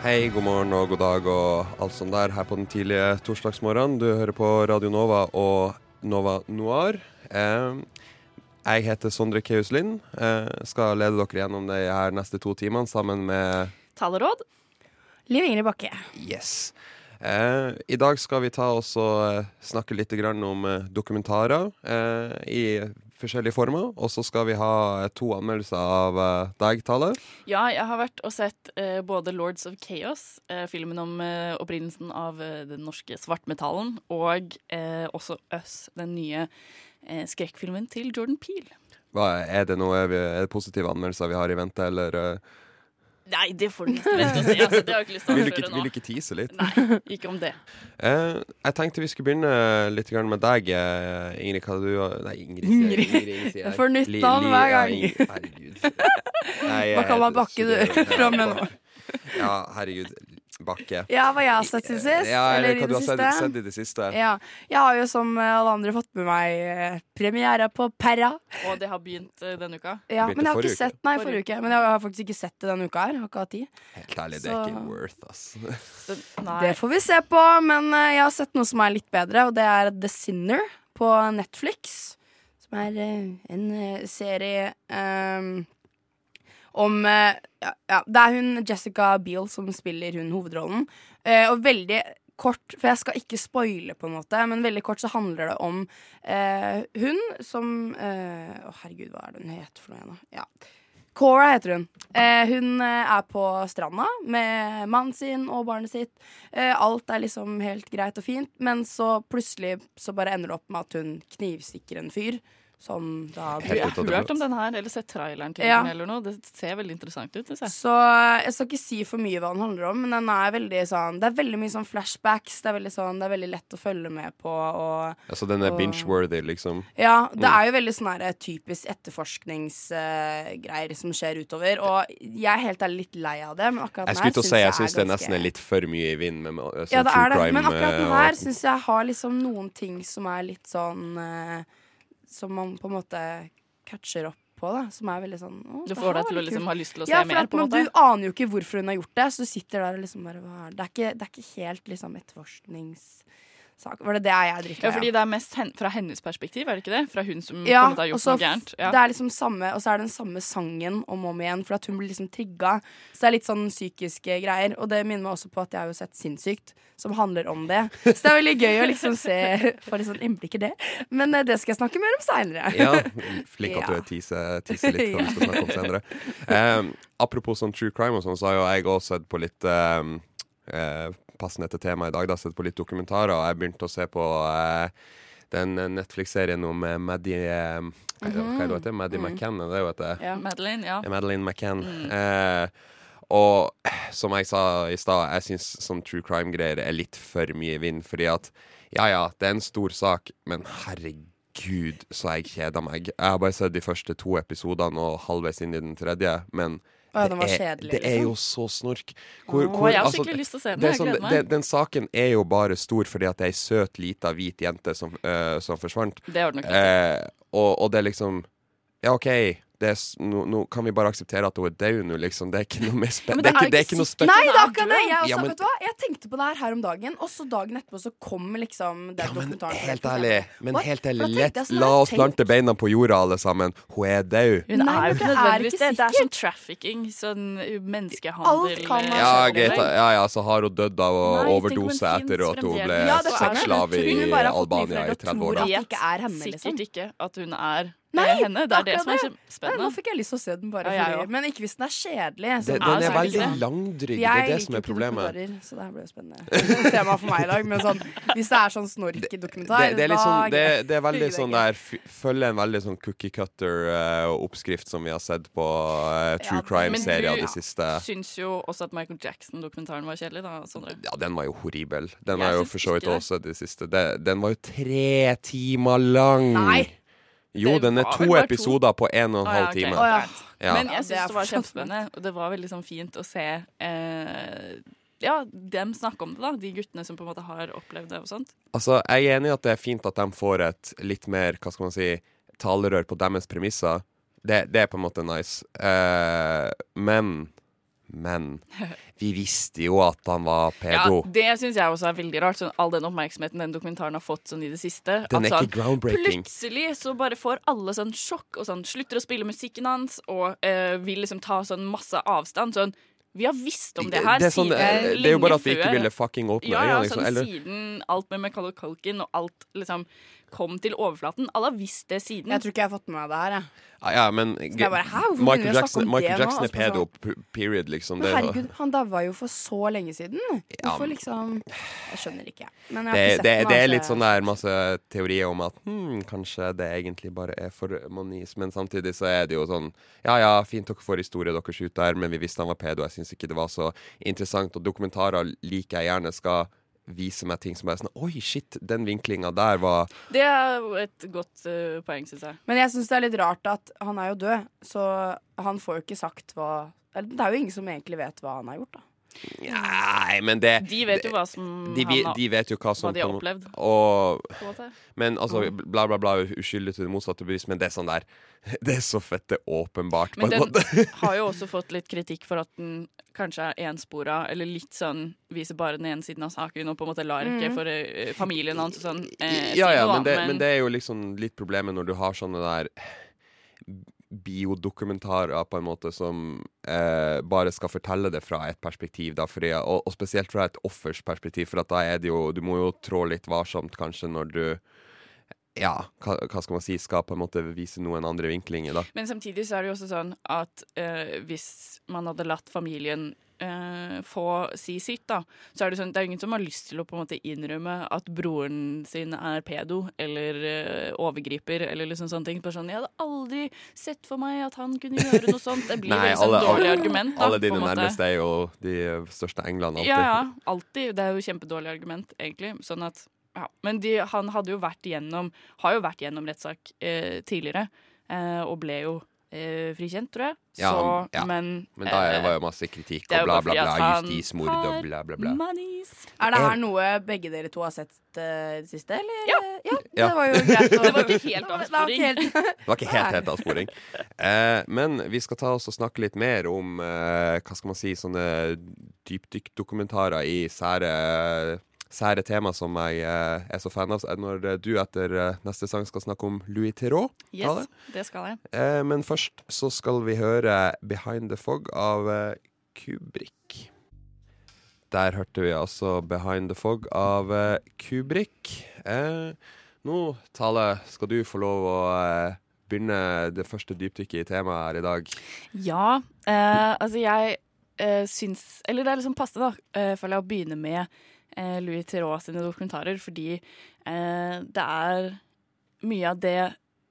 Hei, god morgen og god dag og alt sånt der her på den tidlige torsdagsmorgenen. Du hører på Radio Nova og Nova Noir. Eh, jeg heter Sondre Keus Lind. Eh, skal lede dere gjennom de her neste to timene sammen med Taleråd. Liv Ingrid Bakke. Yes. Eh, I dag skal vi ta oss og eh, snakke litt grann om eh, dokumentarer eh, i forskjellige former. Og så skal vi ha eh, to anmeldelser av eh, deg, Tale. Ja, jeg har vært og sett eh, både Lords of Chaos, eh, filmen om opprinnelsen av den norske svartmetallen, og også Us, den nye skrekkfilmen til Jordan Peel. Hva, er det noe er det positive anmeldelser vi har i vente, eller eh, Nei, det får du nesten vente og si. Altså, det har jeg ikke lyst til å vil, du ikke, vil du ikke tease litt? Nei, ikke om det. Eh, jeg tenkte vi skulle begynne litt med deg, eh, Ingrid. Hva du Nei, Ingrid. sier. Ingrid. Ingrid, Ingrid sier Jeg får nytt navn hver gang. Herregud. Hva kaller man Bakke du ja, fra med nå? Ja, herregud. Bakke. Ja, hva jeg har sett siden sist. Ja, eller eller hva du har sett, sett i det siste. Ja, jeg har jo som alle andre fått med meg premiera premiere på Perra. Og det har begynt eh, denne uka. Ja, Begynte men jeg har ikke sett Nei, forrige uke. Men jeg har faktisk ikke sett det denne uka her. Jeg har ikke hatt tid. Helt ærlig, det er ikke worth, ass. Nei. Det får vi se på, men eh, jeg har sett noe som er litt bedre, og det er The Sinner på Netflix. Som er eh, en eh, serie um, om eh, ja, Det er hun Jessica Biel som spiller hun hovedrollen. Eh, og veldig kort, for jeg skal ikke spoile, på en måte, men veldig kort så handler det om eh, hun som eh, Å, herregud, hva er det hun heter for noe igjen, da? Ja. Cora heter hun. Eh, hun eh, er på stranda med mannen sin og barnet sitt. Eh, alt er liksom helt greit og fint, men så plutselig så bare ender det opp med at hun knivstikker en fyr. Som da Du Helt har hørt om den her, eller sett traileren til Ja. den eller noe. Det ser veldig interessant ut. jeg. Så eh, jeg skal ikke si for mye hva den handler om, men den er veldig sånn Det er veldig mye sånn flashbacks. Det er veldig sånn Det er veldig lett å følge med på og Altså, den er binge-worthy, liksom. Ja, det Mm. er jo veldig sånn her typisk etterforskningsgreier som skjer utover. Og jeg er helt ærlig litt lei av det, men akkurat Jeg den skulle her syns jeg, si, jeg synes er det ganske- nesten er litt for mye i vind med, med sånn Ja, det true er det. crime. Men akkurat den eh, her og- syns jeg har liksom noen ting som er litt sånn eh, Som man på en måte catcher opp på, da. Som er veldig sånn å, Du får deg til å liksom ha lyst til å se ja, mer, at, på en men for Du aner jo ikke hvorfor hun har gjort det, så du sitter der og liksom bare det? Er ikke, det er ikke helt liksom etterforskningssak. Var det det jeg er Ja, fordi det er mest hen fra hennes perspektiv, er det ikke det? Fra hun som Ja, på en måte har gjort så noe gærent. Ja. det er liksom samme, og så er det den samme sangen om og om igjen, for at hun blir liksom trigga. Så det er litt sånn psykiske greier. Og det minner meg også på at jeg har jo sett Sinnssykt, som handler om det. Så det er veldig gøy å liksom se få litt sånn innblikk i det. Men eh, det skal jeg snakke mer om seinere. Ja, flink at Ja. du teaser teaser litt hva vi skal snakke om senere. Um, apropos sånn true crime og sånn, så har jo jeg også sett på litt um, eh, Passende til temaet i dag, da, sett på litt dokumentarer. Og jeg begynte å se på eh, den Netflix-serien om eh, Maddie eh, Hva er det hva er det heter? Maddie McCann, er det det hun heter? Ja. Madeline, ja. Madeleine McCann. Eh, og som jeg sa i stad, jeg syns sånn true crime-greier er litt for mye vind. Fordi at ja ja, det er en stor sak, men herregud så jeg kjeda meg. Jeg har bare sett de første to episodene og halvveis inn i den tredje, men Å, den var det, er, det er liksom. jo så snork. Hvor, Åh, hvor- jeg har altså, skikkelig lyst til å se den. det er Jeg sånn, gleder meg. den, den saken er jo bare stor fordi at det er ei søt, lita, hvit jente som, øh, som forsvant. Det har du nok. Eh, og, og det er liksom Ja, OK, er, nå, nå kan vi bare akseptere at hun er død nå, liksom. Det er ikke noe mer spe ja, det, det det er ikke noe spennende. Nei, det er akkurat det! Jeg, også, Ja, men- vet du hva? jeg tenkte på det her her om dagen, og så dagen etterpå så kom liksom den Ja, men dokumentaren. helt ærlig, men What? helt ærlig lett, sånn la oss plante tenkt... beina på jorda, alle sammen. Hun er død. Hun Nei, er jo nødvendigvis det. Det er sånn trafficking, sånn menneskehandel Alt kan Ja, skjedd. greit, ja, ja, så har hun dødd av å Nei, overdose etter at hun ble. Ja, sexslave i Albania i og 30 tror år. at det Vet ikke er henne, liksom. sikkert ikke at hun er Nei, henne. Det er det som er spennende. Nei, nå fikk jeg lyst til å se den bare Ja, ja, fordi. Men ikke hvis den er kjedelig. så- Den, den er er veldig langdrygg. Det er det som er problemet. så det her blir jo spennende. Tema for meg i dag. Men sånn, hvis det er sånn snorkedokumentar, Det, det, er sånn, det, det er veldig sånn der Følger en veldig sånn cookie cutter-oppskrift som vi har sett på uh, true Ja, crime-serier men du- de siste Syns jo også at Michael Jackson-dokumentaren var kjedelig, da, Sondre. Ja, den var jo horribel. Den Jeg har jo for så vidt også det siste. Det, den var jo tre timer lang! Nei. Jo, den er to episoder på en og en halv time. Å, ja. Ja. Men jeg det syns det var kjempespennende, og det var veldig sånn fint å se eh, ja, dem snakke om det, da. De guttene som på en måte har opplevd det og sånt. Altså, jeg er enig i at det er fint at de får et litt mer, hva skal man si, talerør på deres premisser. Det, det er på en måte nice. Eh, men Men vi visste jo at han var pedo. Ja, det syns jeg også er veldig rart. Sånn, all den oppmerksomheten den dokumentaren har fått sånn i det siste. Den er ikke sånn, groundbreaking. Plutselig så bare får alle sånn sjokk og sånn slutter å spille musikken hans og eh, vil liksom ta sånn masse avstand. Sånn Vi har visst om det her det, er sånn, siden det er jo bare at vi ikke ville fucking åpne Ja, ja, sånn Liksom. sånn siden alt med Macaulay Culkin og alt liksom kom til overflaten. Alle har visst det siden. Jeg tror ikke jeg har fått med meg det her. Jeg. ja, ja, men jeg bare, Michael Jackson, Michael? Jackson er Altså, pedo, period, liksom. Men herregud, han daua jo for så lenge siden. Hvorfor ja, liksom Jeg skjønner ikke. Men jeg har det, ikke sett det, det er altså. litt sånn der masse teorier om at hmm, kanskje det egentlig bare er for monis, men samtidig så er det jo sånn Ja ja, fint dere får historie deres ut der, men vi visste han var pedo. Jeg syns ikke det var så interessant. Og dokumentarer liker jeg gjerne skal vise meg ting som bare er sånn Oi, shit, den vinklinga der var Det er et godt uh, poeng, syns jeg. Men jeg syns det er litt rart at han er jo død, så han får jo ikke sagt hva eller, Det er jo ingen som egentlig vet hva han har gjort, da. Nei, men det De vet jo hva som de, har de vet jo hva som hva de har opplevd. Og måte. Men altså, bla, bla, bla, uskyldig til det motsatte bevis, men det er sånn der Det er så fette åpenbart, på Men en den måte. har jo også fått litt kritikk for at den kanskje er enspora, eller litt sånn viser bare den ene siden av saken, og på en måte lar ikke for uh, familien hans og sånn eh, ja, si ja, noe, men det, men men det er jo liksom litt problemet når du har sånne der biodokumentarer på en måte som eh, bare skal fortelle det fra et perspektiv, da, fordi, og, og spesielt fra et offers perspektiv, for da er det jo Du må jo trå litt varsomt kanskje når du ja, hva, hva skal man si, skal på en måte vise noen andre vinklinger, da. Men samtidig så er det jo også sånn at eh, hvis man hadde latt familien eh, få si sitt, da, så er det sånn det er ingen som har lyst til å på en måte innrømme at broren sin er pedo eller eh, overgriper eller liksom sånne ting. Bare sånn, Jeg hadde aldri sett for meg at han kunne gjøre noe sånt. Det blir Nei, liksom alle- dårlig alle- argument. Da, Alle dine nærmeste er jo de største englene alltid. Ja, ja, alltid. Det er jo kjempedårlig argument, egentlig. Sånn at, ja. Men de, han hadde jo vært gjennom har jo vært gjennom rettssak eh, tidligere, eh, og ble jo eh, frikjent, tror jeg. Ja, Så, ja. men Men da er- eh, var jo masse kritikk og bla, bla, bla. han Justismord og bla, bla, bla. Manis. Er det Er- her noe begge dere to har sett uh, det siste, eller? Ja. ja. Ja. Det var jo greit. Det var ikke helt avsporing. Det var ikke helt helt avsporing. Eh, men vi skal ta oss og snakke litt mer om eh, hva skal man si, sånne dypdykkdokumentarer i sære, sære tema som jeg eh, er så fan av. Når eh, du etter eh, neste sang skal snakke om Louis Theroux. Yes, det skal jeg. Eh, men først så skal vi høre 'Behind the Fog' av eh, Kubrick. Der hørte vi altså 'Behind the Fog' av eh, Kubrick. Eh, nå, Tale, skal du få lov å begynne det første dypdykket i temaet her i dag. Ja, altså jeg eh, syns Eller det er liksom passe, da, føler jeg, å begynne med Louis Theroux sine dokumentarer, fordi eh, det er mye av det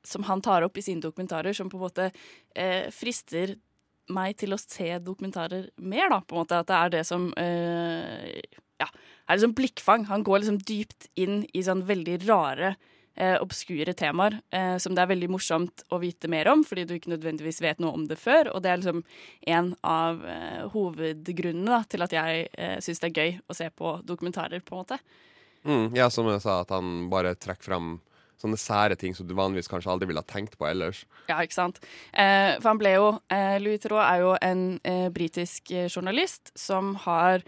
som han tar opp i sine dokumentarer, som på en måte eh, frister meg til å se dokumentarer mer, da, på en måte. At det er det som eh, Ja, er liksom blikkfang. Han går liksom dypt inn i sånn veldig rare eh, obskure temaer eh, som det er veldig morsomt å vite mer om, fordi du ikke nødvendigvis vet noe om det før. Og det er liksom en av eh, hovedgrunnene da, til at jeg eh, syns det er gøy å se på dokumentarer, på en måte. Mm, ja, som jeg sa, at han bare trekker fram sånne sære ting som du vanligvis kanskje aldri ville ha tenkt på ellers. Ja, ikke sant. Eh, for han ble jo eh, Louis Theroux er jo en eh, britisk eh, journalist som har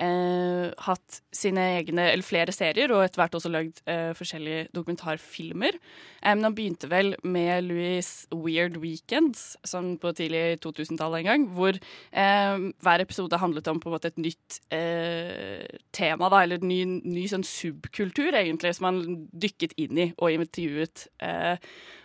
eh, hatt sine egne, eller flere serier, og etter hvert også lagd eh, forskjellige dokumentarfilmer. Eh, men han begynte vel med Louis' Weird Weekends, sånn på tidlig 2000-tallet en gang, hvor eh, hver episode handlet om på en måte et nytt eh, tema, da, eller en ny, ny sånn subkultur, egentlig, som han dykket inn i og intervjuet eh,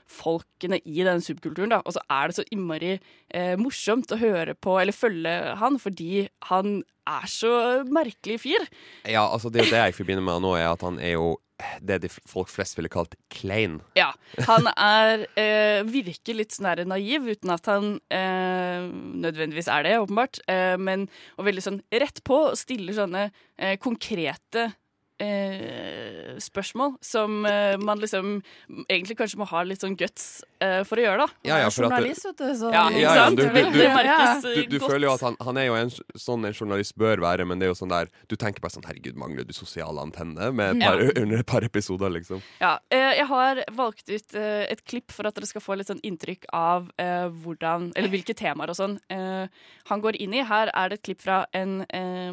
folkene i den subkulturen. da, Og så er det så innmari eh, morsomt å høre på eller følge han, fordi han er så merkelig fyr. Ja, altså Det det jeg forbinder med han nå, er at han er jo det de folk flest ville kalt klein. Ja, Han er eh, virker litt sånn der naiv, uten at han eh, nødvendigvis er det, åpenbart. Eh, men og veldig sånn rett på og stiller sånne eh, konkrete eh, spørsmål som eh, man liksom egentlig kanskje må ha litt sånn guts eh, for å gjøre, da. Ja, ja, for at Journalist, vet du. Så Ja, Ja, ja, du- du- du- Du, du føler jo at han, han er jo en sånn en journalist bør være, men det er jo sånn der Du tenker bare sånn Herregud, mangler du sosiale antenner med et par, under et par episoder, liksom? Ja, eh, jeg har valgt ut eh, et klipp for at dere skal få litt sånn inntrykk av eh, hvordan, eller hvilke temaer og sånn eh, han går inn i. Her er det et klipp fra en eh,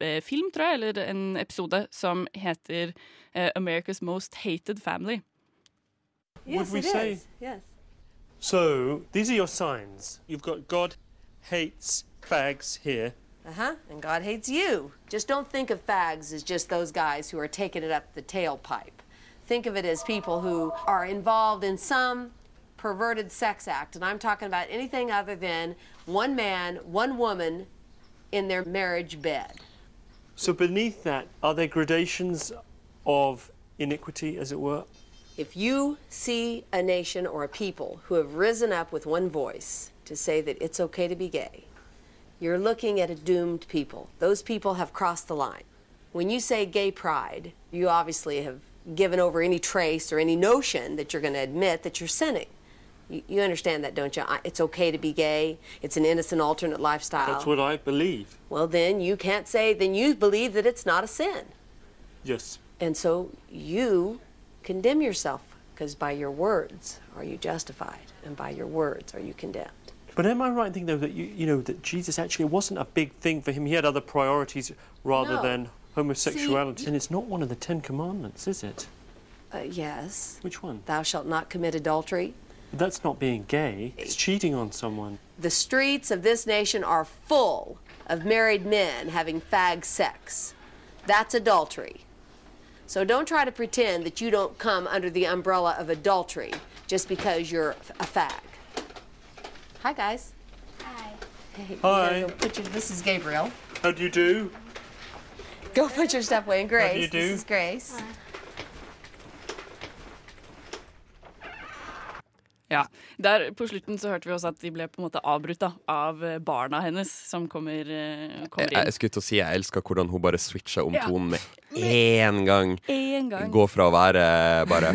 dokumentarfilm, tror jeg, eller en episode som heter eh, 'America's Most Hated Family'. Would we it say- is, Yes. So, these are your signs. You've got God hates fags here. Uh huh. And God hates you. Just don't think of fags as just those guys who are taking it up the tailpipe. Think of it as people who are involved in some perverted sex act. And I'm talking about anything other than one man, one woman in their marriage bed. So, beneath that, are there gradations of iniquity, as it were? If you see a nation or a people who have risen up with one voice to say that it's okay to be gay, you're looking at a doomed people. Those people have crossed the line. When you say gay pride, you obviously have given over any trace or any notion that you're going to admit that you're sinning. You, you understand that, don't you? I- It's okay to be gay. It's an innocent alternate lifestyle. That's what I believe. well, then you can't say, then you believe that it's not a sin. Yes. And so you condemn yourself because by your words are you justified, and by your words are you condemned. But am I right in thinking, though, that you, you know that Jesus actually wasn't a big thing for him? He had other priorities rather No. than homosexuality. and it's not one of the Ten Commandments, is it? Uh, yes. Which one? Thou shalt not commit adultery. That's not being gay. It's cheating on someone. The streets of this nation are full of married men having fag sex. That's adultery. So don't try to pretend that you don't come under the umbrella of adultery just because you're a fag. Hi, guys. Hi. Hey, Hi. go put your, this is Gabriel. How do you do? Go put your stuff away. And Grace. do you do? This is Grace. Ja, der På slutten så hørte vi også at de ble på en måte avbrutt da, av eh, barna hennes, som kommer, inn. Jeg, kommer jeg skulle til å si jeg elsker hvordan hun bare switcha om Ja. tonen med én gang. En gang. Gå fra å være bare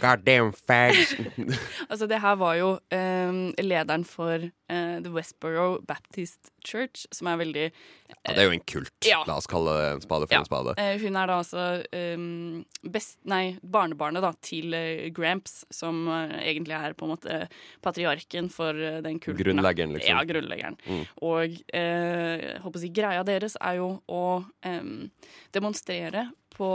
God damn fags. Altså, det her var jo um, lederen for uh, The Westboro Baptist Church, som er veldig Ja, det er jo en kult. Ja. La oss kalle det en spade for Ja. en spade. Uh, hun er da altså um, best, nei, barnebarnet da, til eh, Gramps, som eh, egentlig er på en måte patriarken for eh, den kulten. Grunnleggeren, liksom. Ja, grunnleggeren. Mm. Og eh, håper å si, greia deres er jo å eh, demonstrere på,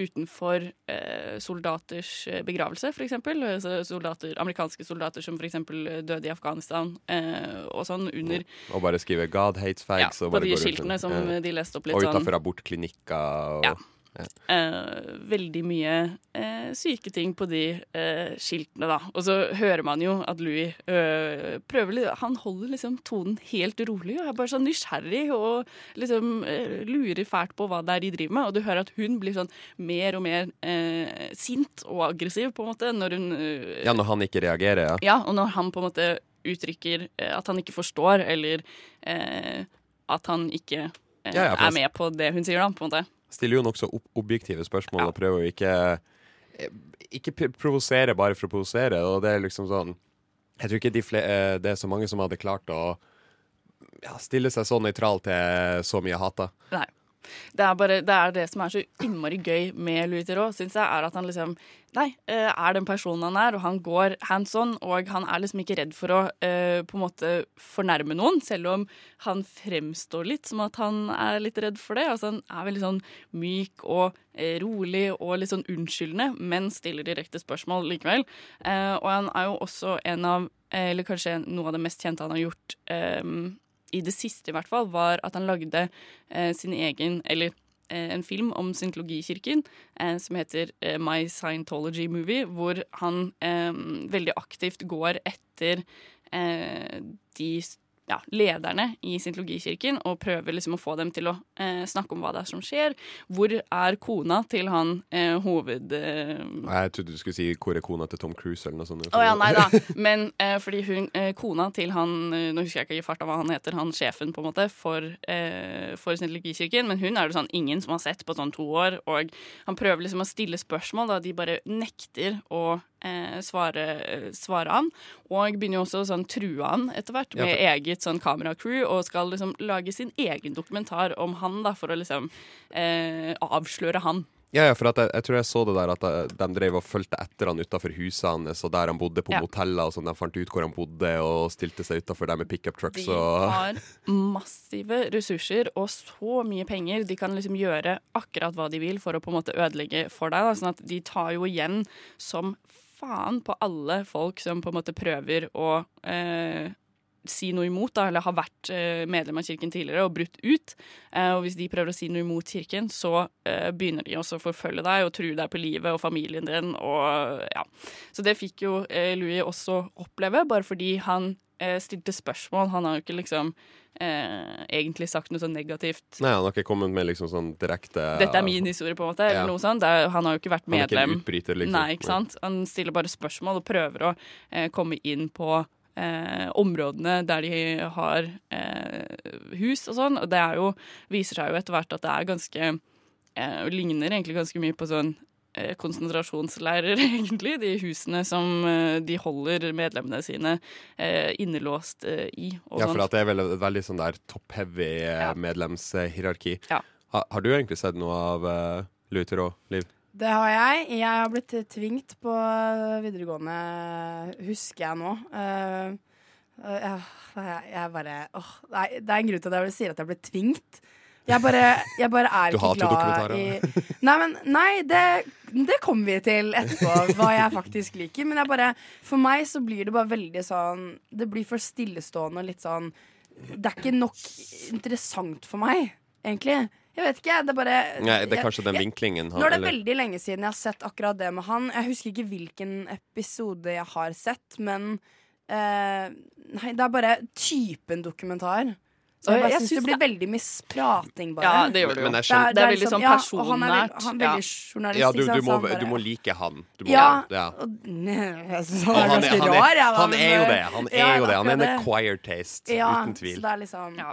utenfor eh, soldaters eh, begravelse, eksempel. Altså soldater, amerikanske soldater som eksempel døde i Afghanistan, eh, og sånn under Og bare skrive 'God hates ja, fags'. og på bare de gå rundt skiltene som Ja. de leste opp litt Og sånn. utafor abortklinikker. Og, Ja. Eh, veldig mye eh, syke ting på de eh, skiltene, da. Og så hører man jo at Louis eh, prøver Han holder liksom tonen helt rolig og er bare sånn nysgjerrig og liksom eh, lurer fælt på hva det er de driver med. Og du hører at hun blir sånn mer og mer eh, sint og aggressiv, på en måte, når hun ja, når han ikke reagerer, ja. ja, og når han på en måte uttrykker at han ikke forstår, eller eh, at han ikke Ja, ja, er med på det hun sier, da, på en måte. Stiller jo nokså ob objektive spørsmål Ja. og prøver å ikke eh, Ikke provosere bare for å provosere, og det er liksom sånn Jeg tror ikke de eh, det er så mange som hadde klart å ja, stille seg så nøytral til så mye hata. Nei. Det er, bare, det er det som er så innmari gøy med Louis Theroux, syns jeg, er at han liksom Nei, eh, er den personen han er, og han går hands on, og han er liksom ikke redd for å eh, på en måte fornærme noen, selv om han fremstår litt som at han er litt redd for det. Altså Han er veldig sånn myk og eh, rolig og litt sånn unnskyldende, men stiller direkte spørsmål likevel. Og han er jo også en av, eller kanskje noe av det mest kjente han har gjort i det siste i hvert fall, var at han lagde sin egen Eller en film om syntologikirken eh, som heter eh, My Scientology Movie, hvor han eh, veldig aktivt går etter eh, de ja, lederne i syntologikirken og prøver liksom å få dem til å eh, snakke om hva det er som skjer. Hvor er kona til han eh, hoved... Eh, Jeg trodde du skulle si 'Hvor er kona til Tom Cruise?' eller noe sånt. å ja, nei da. Men eh, fordi hun, eh, kona til han eh, Nå husker jeg ikke i farta hva han heter, han sjefen på en måte for, for syntologikirken, men hun er det sånn ingen som har sett på sånn to år, og han prøver liksom å stille spørsmål, da de bare nekter å eh, svare, svare han, og begynner jo også å sånn true han etter hvert Ja, med for- eget sånn kameracrew, og skal liksom lage sin egen dokumentar om han, da, for å liksom eh, avsløre han. Ja, ja, for at jeg, jeg tror jeg så det der at de, de drev og fulgte etter han utafor huset hans, og der han bodde på Ja. moteller og sånn. De fant ut hvor han bodde, og stilte seg utafor der med pickup trucks De og har massive ressurser og så mye penger. De kan liksom gjøre akkurat hva de vil for å på en måte ødelegge for deg. Da. Sånn at de tar jo igjen som faen på alle folk som på en måte prøver å eh, si noe imot, da, eller har vært eh, medlem av kirken tidligere og brutt ut. Eh, og hvis de prøver å si noe imot kirken, så eh, begynner de også å forfølge deg og true deg på livet og familien din. Og, ja. Så det fikk jo eh, Louis også oppleve, bare fordi han stilte spørsmål. Han har jo ikke liksom eh, egentlig sagt noe sånn negativt. Nei, han har ikke kommet med liksom sånn direkte Dette er min historie, på en måte. Eller noe sånt. Det er, han har jo ikke vært Han er ikke en utbryter, liksom. Nei, ikke sant? Han stiller bare spørsmål og prøver å eh, komme inn på eh, områdene der de har eh, hus og sånn. Og det er jo, viser seg jo etter hvert at det er ganske eh, Ligner egentlig ganske mye på sånn eh, konsentrasjonsleirer, egentlig. De husene som eh, de holder medlemmene sine eh, innelåst eh, i. Og Ja, for at det er vel et veldig sånn der top-heavy eh, Ja. medlemshierarki. Ja. Ha, har du egentlig sett noe av uh, Luther og Liv? Det har jeg. Jeg har blitt tvingt på videregående, husker jeg nå. Uh, uh, jeg, jeg bare åh, nei, Det er en grunn til at jeg sier at jeg ble tvingt. Jeg bare, jeg bare er ikke glad i Nei, men Nei, det, det kommer vi til etterpå, hva jeg faktisk liker. Men jeg bare For meg så blir det bare veldig sånn Det blir for stillestående og litt sånn Det er ikke nok interessant for meg, egentlig. Jeg vet ikke. Det er bare Nei, det er kanskje den jeg- vinklingen nå er det eller- veldig lenge siden jeg har sett akkurat det med han. Jeg husker ikke hvilken episode jeg har sett, men eh, Nei, det er bare typen dokumentar. Så jeg bare jeg syns det blir det- veldig mye prating, bare. Ja, det gjør det jo. Men jeg Det er, det er veldig liksom- sånn ja, han er vel- personnært. Han er Ja. veldig journalist, Ja, du, du, må, du må like han. Du må, Ja, ja. og, jeg syns han er han, er, ganske rar, jeg, da, han er jo det. Han er jo det. Han er en acquired taste, Ja, uten tvil. så det er liksom Ja.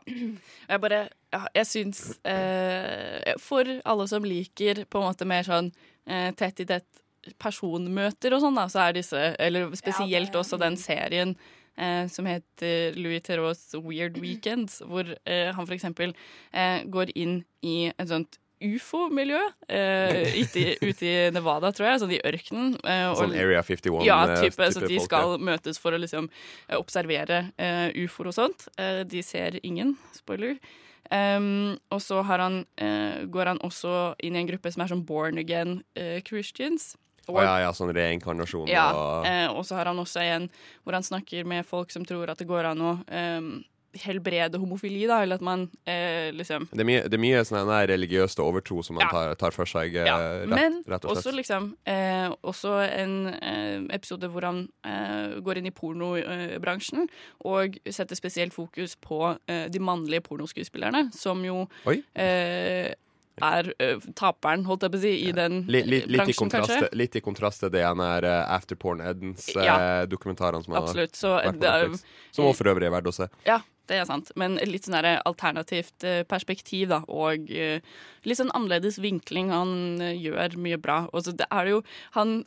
Jeg bare ja, Jeg syns eh, For alle som liker på en måte mer sånn eh, tett i tett personmøter og sånn, da, så er disse Eller spesielt også den serien eh, som heter Louis Theroux' Weird Weekends, hvor eh, han eksempel eh, går inn i et sånt ufo-miljø eh, ute, i- ute i Nevada, tror jeg, sånn i ørkenen. eh, og- Sånn Area 51 ja, eh, type, så type de folk, skal møtes for å liksom eh, observere eh, ufoer og sånt. Eh, de ser ingen, spoiler. Um, og så har han, går han også inn i en gruppe som er sånn born again Christians. Å ja, ja, sånn reinkarnasjon Ja, og eh, og så har han også en hvor han snakker med folk som tror at det går an å eh, helbrede homofili, da, eller at man eh, liksom det er mye, det er mye sånn religiøst overtro som man Ja. tar, tar for seg, eh, Ja, rett, men rett og også liksom eh, Også en eh, episode hvor han eh, går inn i pornobransjen og setter spesielt fokus på eh, de mannlige pornoskuespillerne, som jo Oi. eh, er uh, taperen, holdt jeg på å si, i den Li, li, eh, litt, bransjen, kanskje. litt i kontrast til det han er uh, Afterporn Ja. Edens-dokumentarene som har Absolutt. Så vært på Netflix. Som også for øvrig er verdt å se. Ja, det er sant. Men litt sånn her alternativt eh, perspektiv, da. Og eh, litt sånn annerledes vinkling. Han eh, gjør mye bra. Og så det er jo Han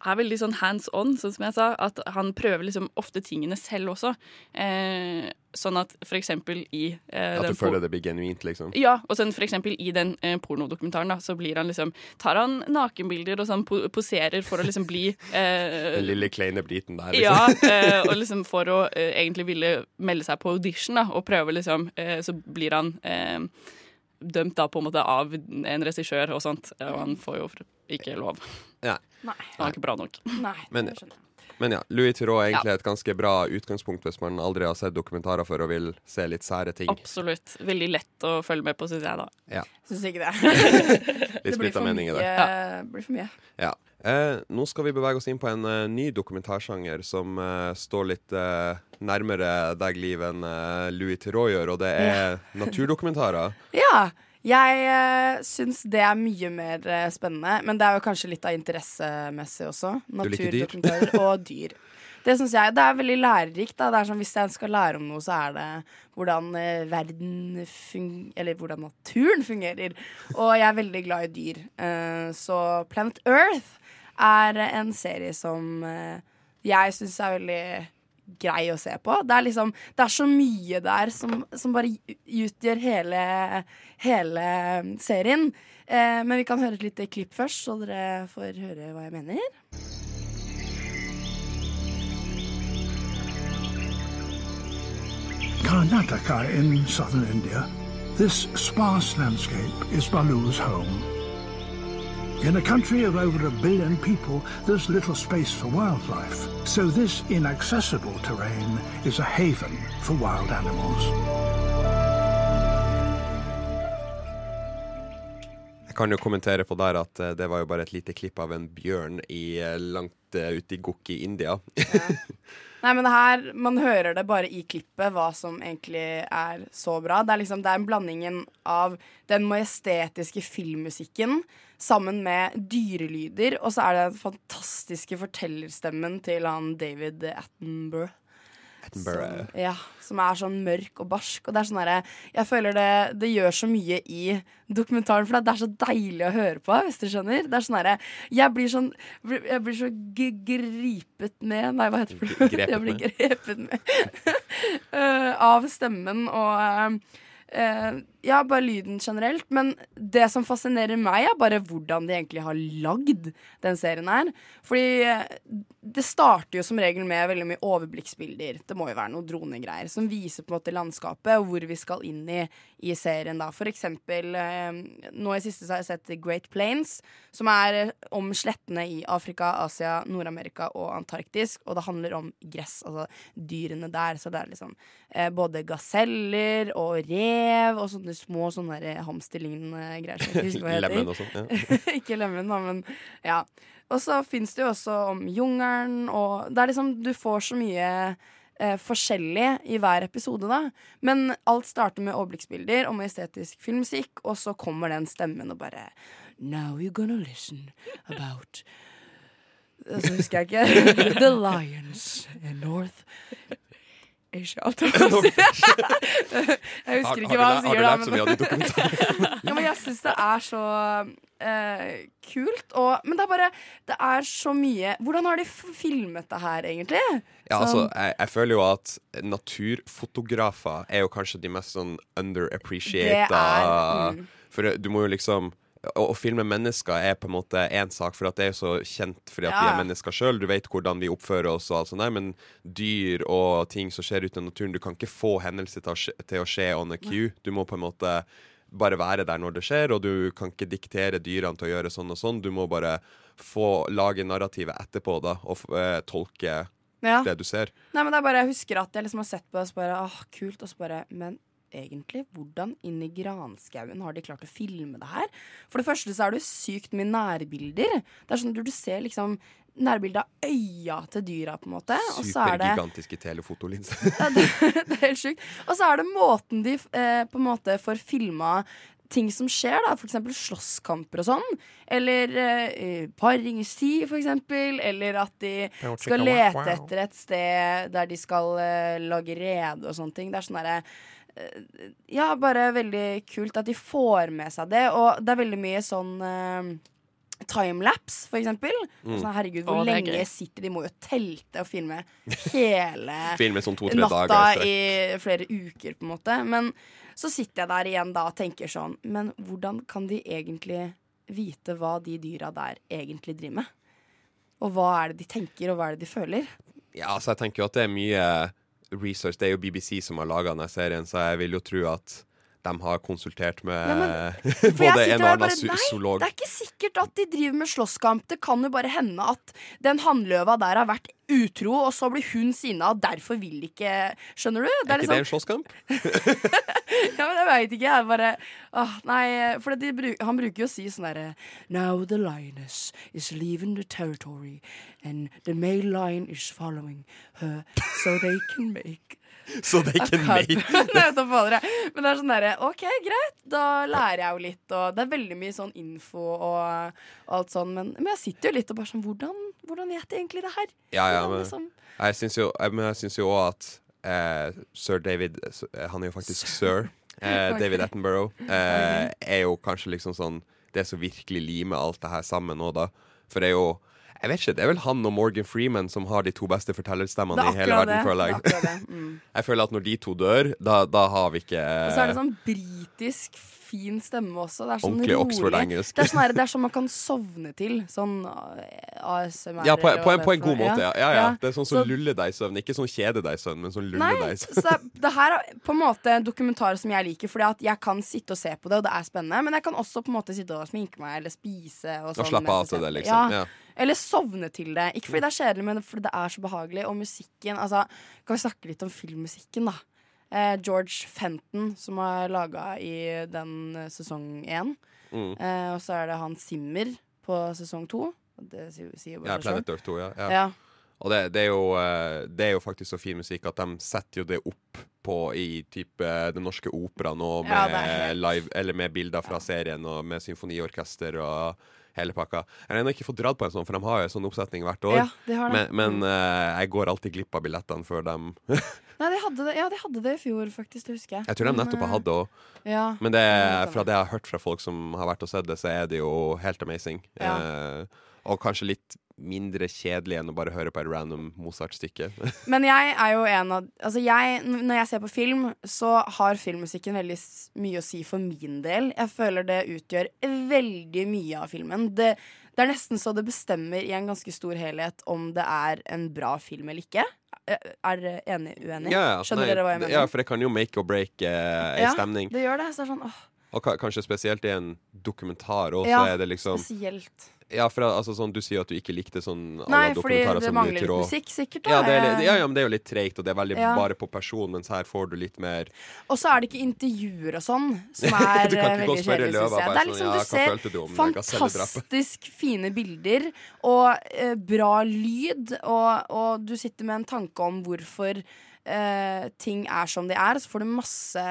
er veldig sånn hands on, sånn som jeg sa. At han prøver liksom ofte tingene selv også. Eh, sånn at for eksempel i eh, At du føler det blir genuint, liksom. ja, og sånn for eksempel i den eh, pornodokumentaren, da, så blir han liksom Tar han nakenbilder og sånn po poserer for å liksom bli eh, Den lille kleine briten der, ja, liksom. eh, og liksom for å eh, egentlig ville melde seg på audition, da, og prøve liksom Så blir han eh, dømt da på en måte av en regissør og sånt, og han får jo ikke lov. Ja. Nei. Han er ikke bra nok. Nei, Men- det skjønner jeg. Men ja, Louis Theroux er egentlig et ganske bra utgangspunkt hvis man aldri har sett dokumentarer før og vil se litt sære ting. Absolutt. Veldig lett å følge med på, syns jeg, da. Ja. Syns ikke det. Litt splitta for det Ja, blir for mye. Ja. Eh, nå skal vi bevege oss inn på en uh, ny dokumentarsjanger som uh, står litt uh, nærmere deg, Liv, enn Louis Theroux gjør, og det er naturdokumentarer. Ja. Jeg uh, syns det er mye mer eh, spennende, men det er jo kanskje litt av interessemessig også. Naturdokumentarer og dyr. Det synes jeg, det er veldig lærerikt. Da. Det er sånn, hvis jeg skal lære om noe, så er det hvordan eh, verden fung Eller hvordan naturen fungerer. Og jeg er veldig glad i dyr. Så Planet Earth er en serie som jeg syns er veldig grei å se på. Det er liksom Det er så mye der som, som bare utgjør hele, hele serien. Eh, men vi kan høre et lite klipp først, så dere får høre hva jeg mener. Karnataka in southern India, this sparse landscape is Balu's home. In a country of over a billion people, there's little space for wildlife, so this inaccessible terrain is a haven for wild animals. Jeg kan jo kommentere på der at eh, det var jo bare et lite klipp av en bjørn i, eh, langt uh, ute i Gokk i India. Nei, men det her, Man hører det bare i klippet hva som egentlig er så bra. Det er liksom, det er en blandingen av den majestetiske filmmusikken sammen med dyrelyder, og så er det den fantastiske fortellerstemmen til han David Attenborough. Attenborough. Som, ja, som er sånn mørk og barsk. Og det er sånn herre Jeg føler det, det gjør så mye i dokumentaren, for det er så deilig å høre på, hvis du skjønner. Det er sånn herre Jeg blir sånn Jeg blir så gripet med Nei, hva heter det? Grepet jeg blir grepet med eh, av stemmen og uh, eh, ja, bare lyden generelt. Men det som fascinerer meg, er bare hvordan de egentlig har lagd den serien her. Fordi eh, det starter jo som regel med veldig mye overblikksbilder. Det må jo være noe dronegreier som viser på en måte landskapet og hvor vi skal inn i, i serien. da. For eksempel eh, nå i siste så har jeg sett Great Plains, som er eh, om slettene i Afrika, Asia, Nord-Amerika og Antarktis. Og det handler om gress, altså dyrene der. Så det er liksom både gaseller og rev og sånne små sånne der hamsterlignende greier. som jeg husker hva heter. Lemen og sånn. Ja. ikke lemen, da, men ja. Og så fins det jo også om jungelen, og det er liksom Du får så mye eh, forskjellig i hver episode, da. Men alt starter med overblikksbilder og med estetisk filmmusikk, og så kommer den stemmen og bare Now you're gonna listen about Så husker jeg ikke. The Lions in North Holdt jeg husker ikke hva han sier, da. Har du lært så mye av de dokumentarene? Ja, men jeg syns det er så eh, kult. Og, men det er bare Det er så mye Hvordan har de filmet det her, egentlig? Ja, altså, Sånn- jeg, jeg føler jo at naturfotografer er jo kanskje de mest sånn underappreciata er, mm. For du må jo liksom å, å filme mennesker er på en måte én sak, for at det er jo så kjent fordi at vi er mennesker sjøl. Du vet hvordan vi oppfører oss og alt sånt der, men dyr og ting som skjer ute i naturen Du kan ikke få hendelser til å skje, on a cue. Du må på en måte bare være der når det skjer, og du kan ikke diktere dyrene til å gjøre sånn og sånn. Du må bare få lage narrativet etterpå da, og eh, tolke Ja. det du ser. Nei, men det er bare, Jeg husker at jeg liksom har sett på det og så bare åh, kult, og så bare Men egentlig, hvordan inn i granskauen har de klart å filme det her? For det første så er det jo sykt mye nærbilder. Det er sånn at Du ser liksom nærbilde av øya til dyra, på en måte. Er Supergigantiske telefotolinser. ja, det, det er helt sjukt. Og så er det måten de eh, på en måte får filma ting som skjer, da. Eksempel slåsskamper og sånn. Eller eh, paringstid, f.eks.. Eller at de skal lete etter et sted der de skal eh, lage rede og sånne ting. Det er sånn derre eh, Ja, bare veldig kult at de får med seg det. Og det er veldig mye sånn eh, timelapse, for eksempel. Mm. Sånn, herregud, hvor er lenge sitter de? må jo telte og filme hele Filme sånn natta dager i flere uker, på en måte. Men så sitter jeg der igjen da og tenker sånn Men hvordan kan de egentlig vite hva de dyra der egentlig driver med? Og hva er det de tenker, og hva er det de føler? Ja, altså jeg tenker jo at det er mye research. Det er jo BBC som har laga denne serien, så jeg vil jo tro at de har konsultert med Ja, men- både en og annen zoolog. Nei, det er ikke sikkert at de driver med slåsskamp. Det kan jo bare hende at den hannløva der har vært utro, og så blir hun sinna, og derfor vil ikke Skjønner du? Er ikke det en liksom, slåsskamp? ja, men jeg veit ikke. Jeg bare åh, Nei, for de bruk, han bruker jo å si sånn derre Now the lioness is leaving the territory, and the male lion is following her, so they can make Så det er ikke meg. Men det er sånn derre OK, greit, da lærer jeg jo litt, og det er veldig mye sånn info og, og alt sånn, men, men jeg sitter jo litt og bare sånn Hvordan, hvordan vet jeg egentlig det her? Ja, ja, men liksom- jeg syns jo, jo òg at eh, sir David eh, Han er jo faktisk sir. Eh, David Attenborough eh, er jo kanskje liksom sånn Det som virkelig limer alt det her sammen nå, da. For det er jo jeg vet ikke, Det er vel han og Morgan Freeman som har de to beste fortellerstemmene er i hele verden. føler er jeg. det. Mm. jeg føler at når de to dør, da, da har vi ikke Og så er det sånn britisk fin stemme også. Det er sånn Ordentlig. Oxford-engelsk. Det sånn det er sånn man kan sovne til. Sånn ASMR. ja, på, på, en, på en god måte, ja. ja, ja. Det er sånn som Så- luller deg i søvn. Ikke sånn kjede deg i søvn, men sånn luller deg i søvn. så det, her er på en måte dokumentarer dokumentar som jeg liker, fordi at jeg kan sitte og se på det, og det er spennende. Men jeg kan også på en måte sitte og sminke meg eller spise. Og, sånn, slappe av til det, liksom liksom. Ja. Eller sovne til det. Ikke fordi det er kjedelig, men fordi det er så behagelig. Og musikken altså, Kan vi snakke litt om filmmusikken, da? Eh, George Fenton, som har laga i den eh, sesong én. Mm. Eh, og så er det han Simmer på sesong to. Det sier, sier bare Ja, Planet. Earth 2, ja. ja. Ja. Og det, det, er jo, eh, det er jo faktisk så fin musikk at de setter jo det opp på i type Den norske opera nå, med, Ja, er live, eller med bilder fra serien og med symfoniorkester og hele pakka. Jeg har ennå ikke fått dratt på en sånn, for de har jo en sånn oppsetning hvert år. Ja, de har det. Men, men uh, jeg går alltid glipp av billettene før dem Nei, de hadde det, ja, de hadde det i fjor, faktisk. Det husker jeg. Jeg tror de nettopp har eh, hatt det òg. Ja, Men det, det fra det jeg har hørt fra folk som har vært og sett det, så er det jo helt amazing. Ja. Uh, og kanskje litt mindre kjedelig enn å bare høre på et random Mozart-stykke. Men jeg er jo en av Altså jeg, Når jeg ser på film, så har filmmusikken veldig mye å si for min del. Jeg føler det utgjør veldig mye av filmen. Det, det er nesten så det bestemmer i en ganske stor helhet om det er en bra film eller ikke. Eh, Er dere enig uenig? Ja, ja. Skjønner Nei, dere hva jeg mener? Ja, for det kan jo make or break eh, en Ja, stemning. Det gjør det. Så det er sånn, åh, Og ka kanskje spesielt i en dokumentar òg, ja, så er det liksom Spesielt. Ja, for altså, sånn, Du sier at du ikke likte sånn Nei, fordi det mangler litt musikk, sikkert. da. Ja, det er, litt, ja, ja, men det er jo litt treigt, og det er veldig Ja. bare på person, mens her får du litt mer Og så er det ikke intervjuer og sånn, som er eh, veldig kjedelig, syns jeg. Det er sånn, liksom, ja, du ser du om fantastisk fine bilder og eh, bra lyd, og, og du sitter med en tanke om hvorfor eh, ting er som de er. Så får du masse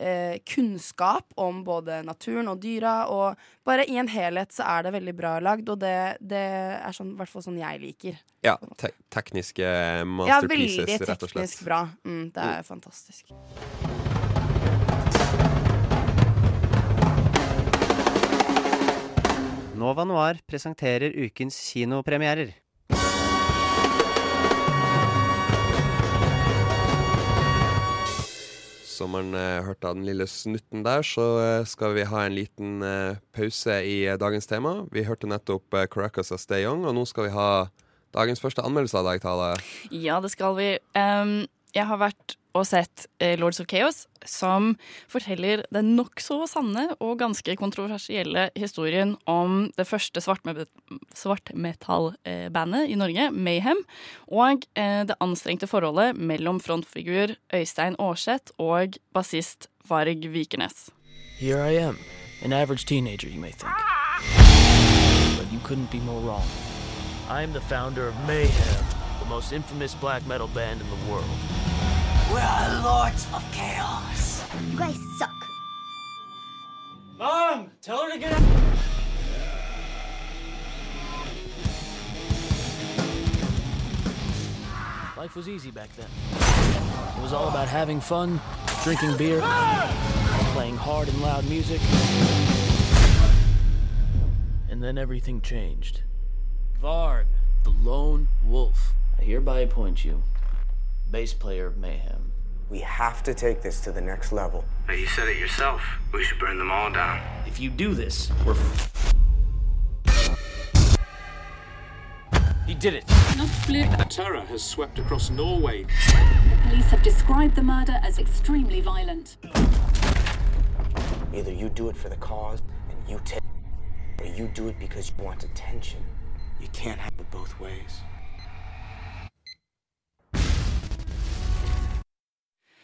eh, kunnskap om både naturen og dyra, og bare i en helhet så er det veldig bra lagd, og det, det er sånn, i hvert fall sånn jeg liker. Ja, te tekniske Ja, masterpieces, veldig rett og slett. teknisk bra. Mm, det er fantastisk. Nova Noir presenterer ukens kinopremierer. Som man eh, hørte av den lille snutten der, så eh, skal vi ha en liten eh, pause i dagens tema. Vi hørte nettopp Caracas av Stay Young, og nå skal vi ha dagens første anmeldelse av Dag Tale. Ja, det skal vi. Um, jeg har vært og sett eh, Lords of Chaos, som forteller den nokså sanne og ganske kontroversielle historien om det første svartme- svartmetallbandet i Norge, Mayhem, og eh, det anstrengte forholdet mellom frontfigur Øystein Aarseth og bassist Varg Vikernes. Here I am, an average teenager, you may think. But you couldn't be more wrong. I am the founder of Mayhem, the most infamous black metal band in the world. We're lords of chaos. You guys suck. Mom, tell her to get out. Life was easy back then. It was all about having fun, drinking beer, playing hard and loud music. And then everything changed. Varg, the lone wolf, I hereby appoint you bass player of Mayhem. We have to take this to the next level. You said it yourself. We should burn them all down. If you do this, we're. He did it. Terror has swept across Norway. The police have described the murder as extremely violent. Either you do it for the cause and you take, or you do it because you want attention. You can't have it both ways.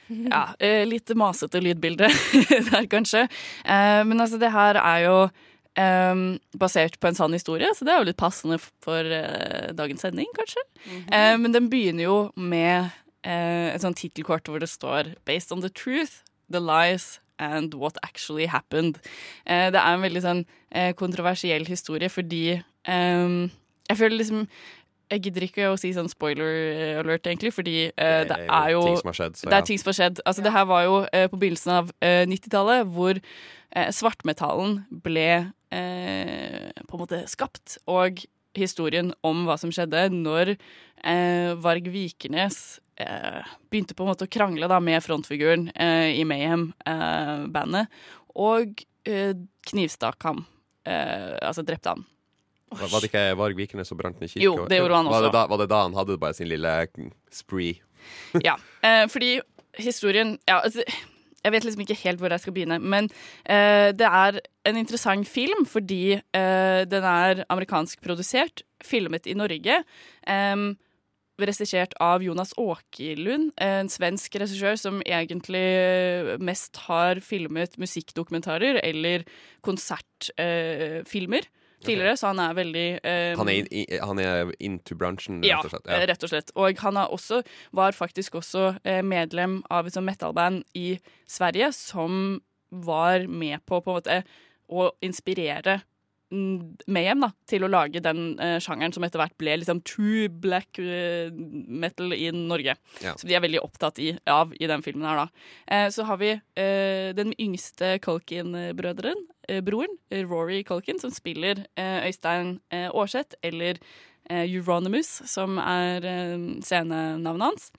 Ja, eh, litt masete lydbilde der, kanskje. Eh, men altså, det her er jo Um, basert på en sann historie, så det er jo litt passende for uh, dagens sending, kanskje. Eh, men den begynner jo med uh, et sånt tittelkort hvor det står 'Based on the truth, the lies and what actually happened'. Det er en veldig sånn kontroversiell historie fordi um, jeg føler liksom jeg gidder ikke å si sånn spoiler alert, egentlig, fordi uh, det, Det er er jo ting som har skjedd, så Det ja. er ting som har skjedd. Altså, Det her var jo uh, på begynnelsen av uh, 90-tallet, hvor eh, svartmetallen ble eh, på en måte skapt. Og historien om hva som skjedde når eh, Varg Vikernes eh, begynte på en måte å krangle da, med frontfiguren eh, i Mayhem-bandet, og eh, knivstakk ham. Eh, altså drepte han. Var, var det ikke Varg Vikernes som brant ned kirka? Jo, det gjorde han Var det, også. da, var det da han hadde bare sin lille spree? Ja, eh, fordi historien ja, altså, Jeg vet liksom ikke helt hvor jeg skal begynne, men eh, det er en interessant film fordi eh, den er amerikansk produsert, filmet i Norge. Eh, Regissert av Jonas Åkerlund, en svensk regissør som egentlig mest har filmet musikkdokumentarer eller konsertfilmer tidligere, så han er veldig um, Han er, in, han er into bransjen, rett og slett? Ja, rett og slett. Og han har også, var faktisk også eh, medlem av et sånt metalband i Sverige som var med på på måte å inspirere Mayhem da, til å lage den uh, sjangeren som etter hvert ble liksom true black uh, metal i Norge. Ja. Som de er veldig opptatt i, av i den filmen her, da. Uh, så har vi den yngste Colkin-brødren, broren, eh, Rory Colkin, som spiller eh, Øystein eh, Aarseth, eller eh, Euronymous, som er eh, scenenavnet hans.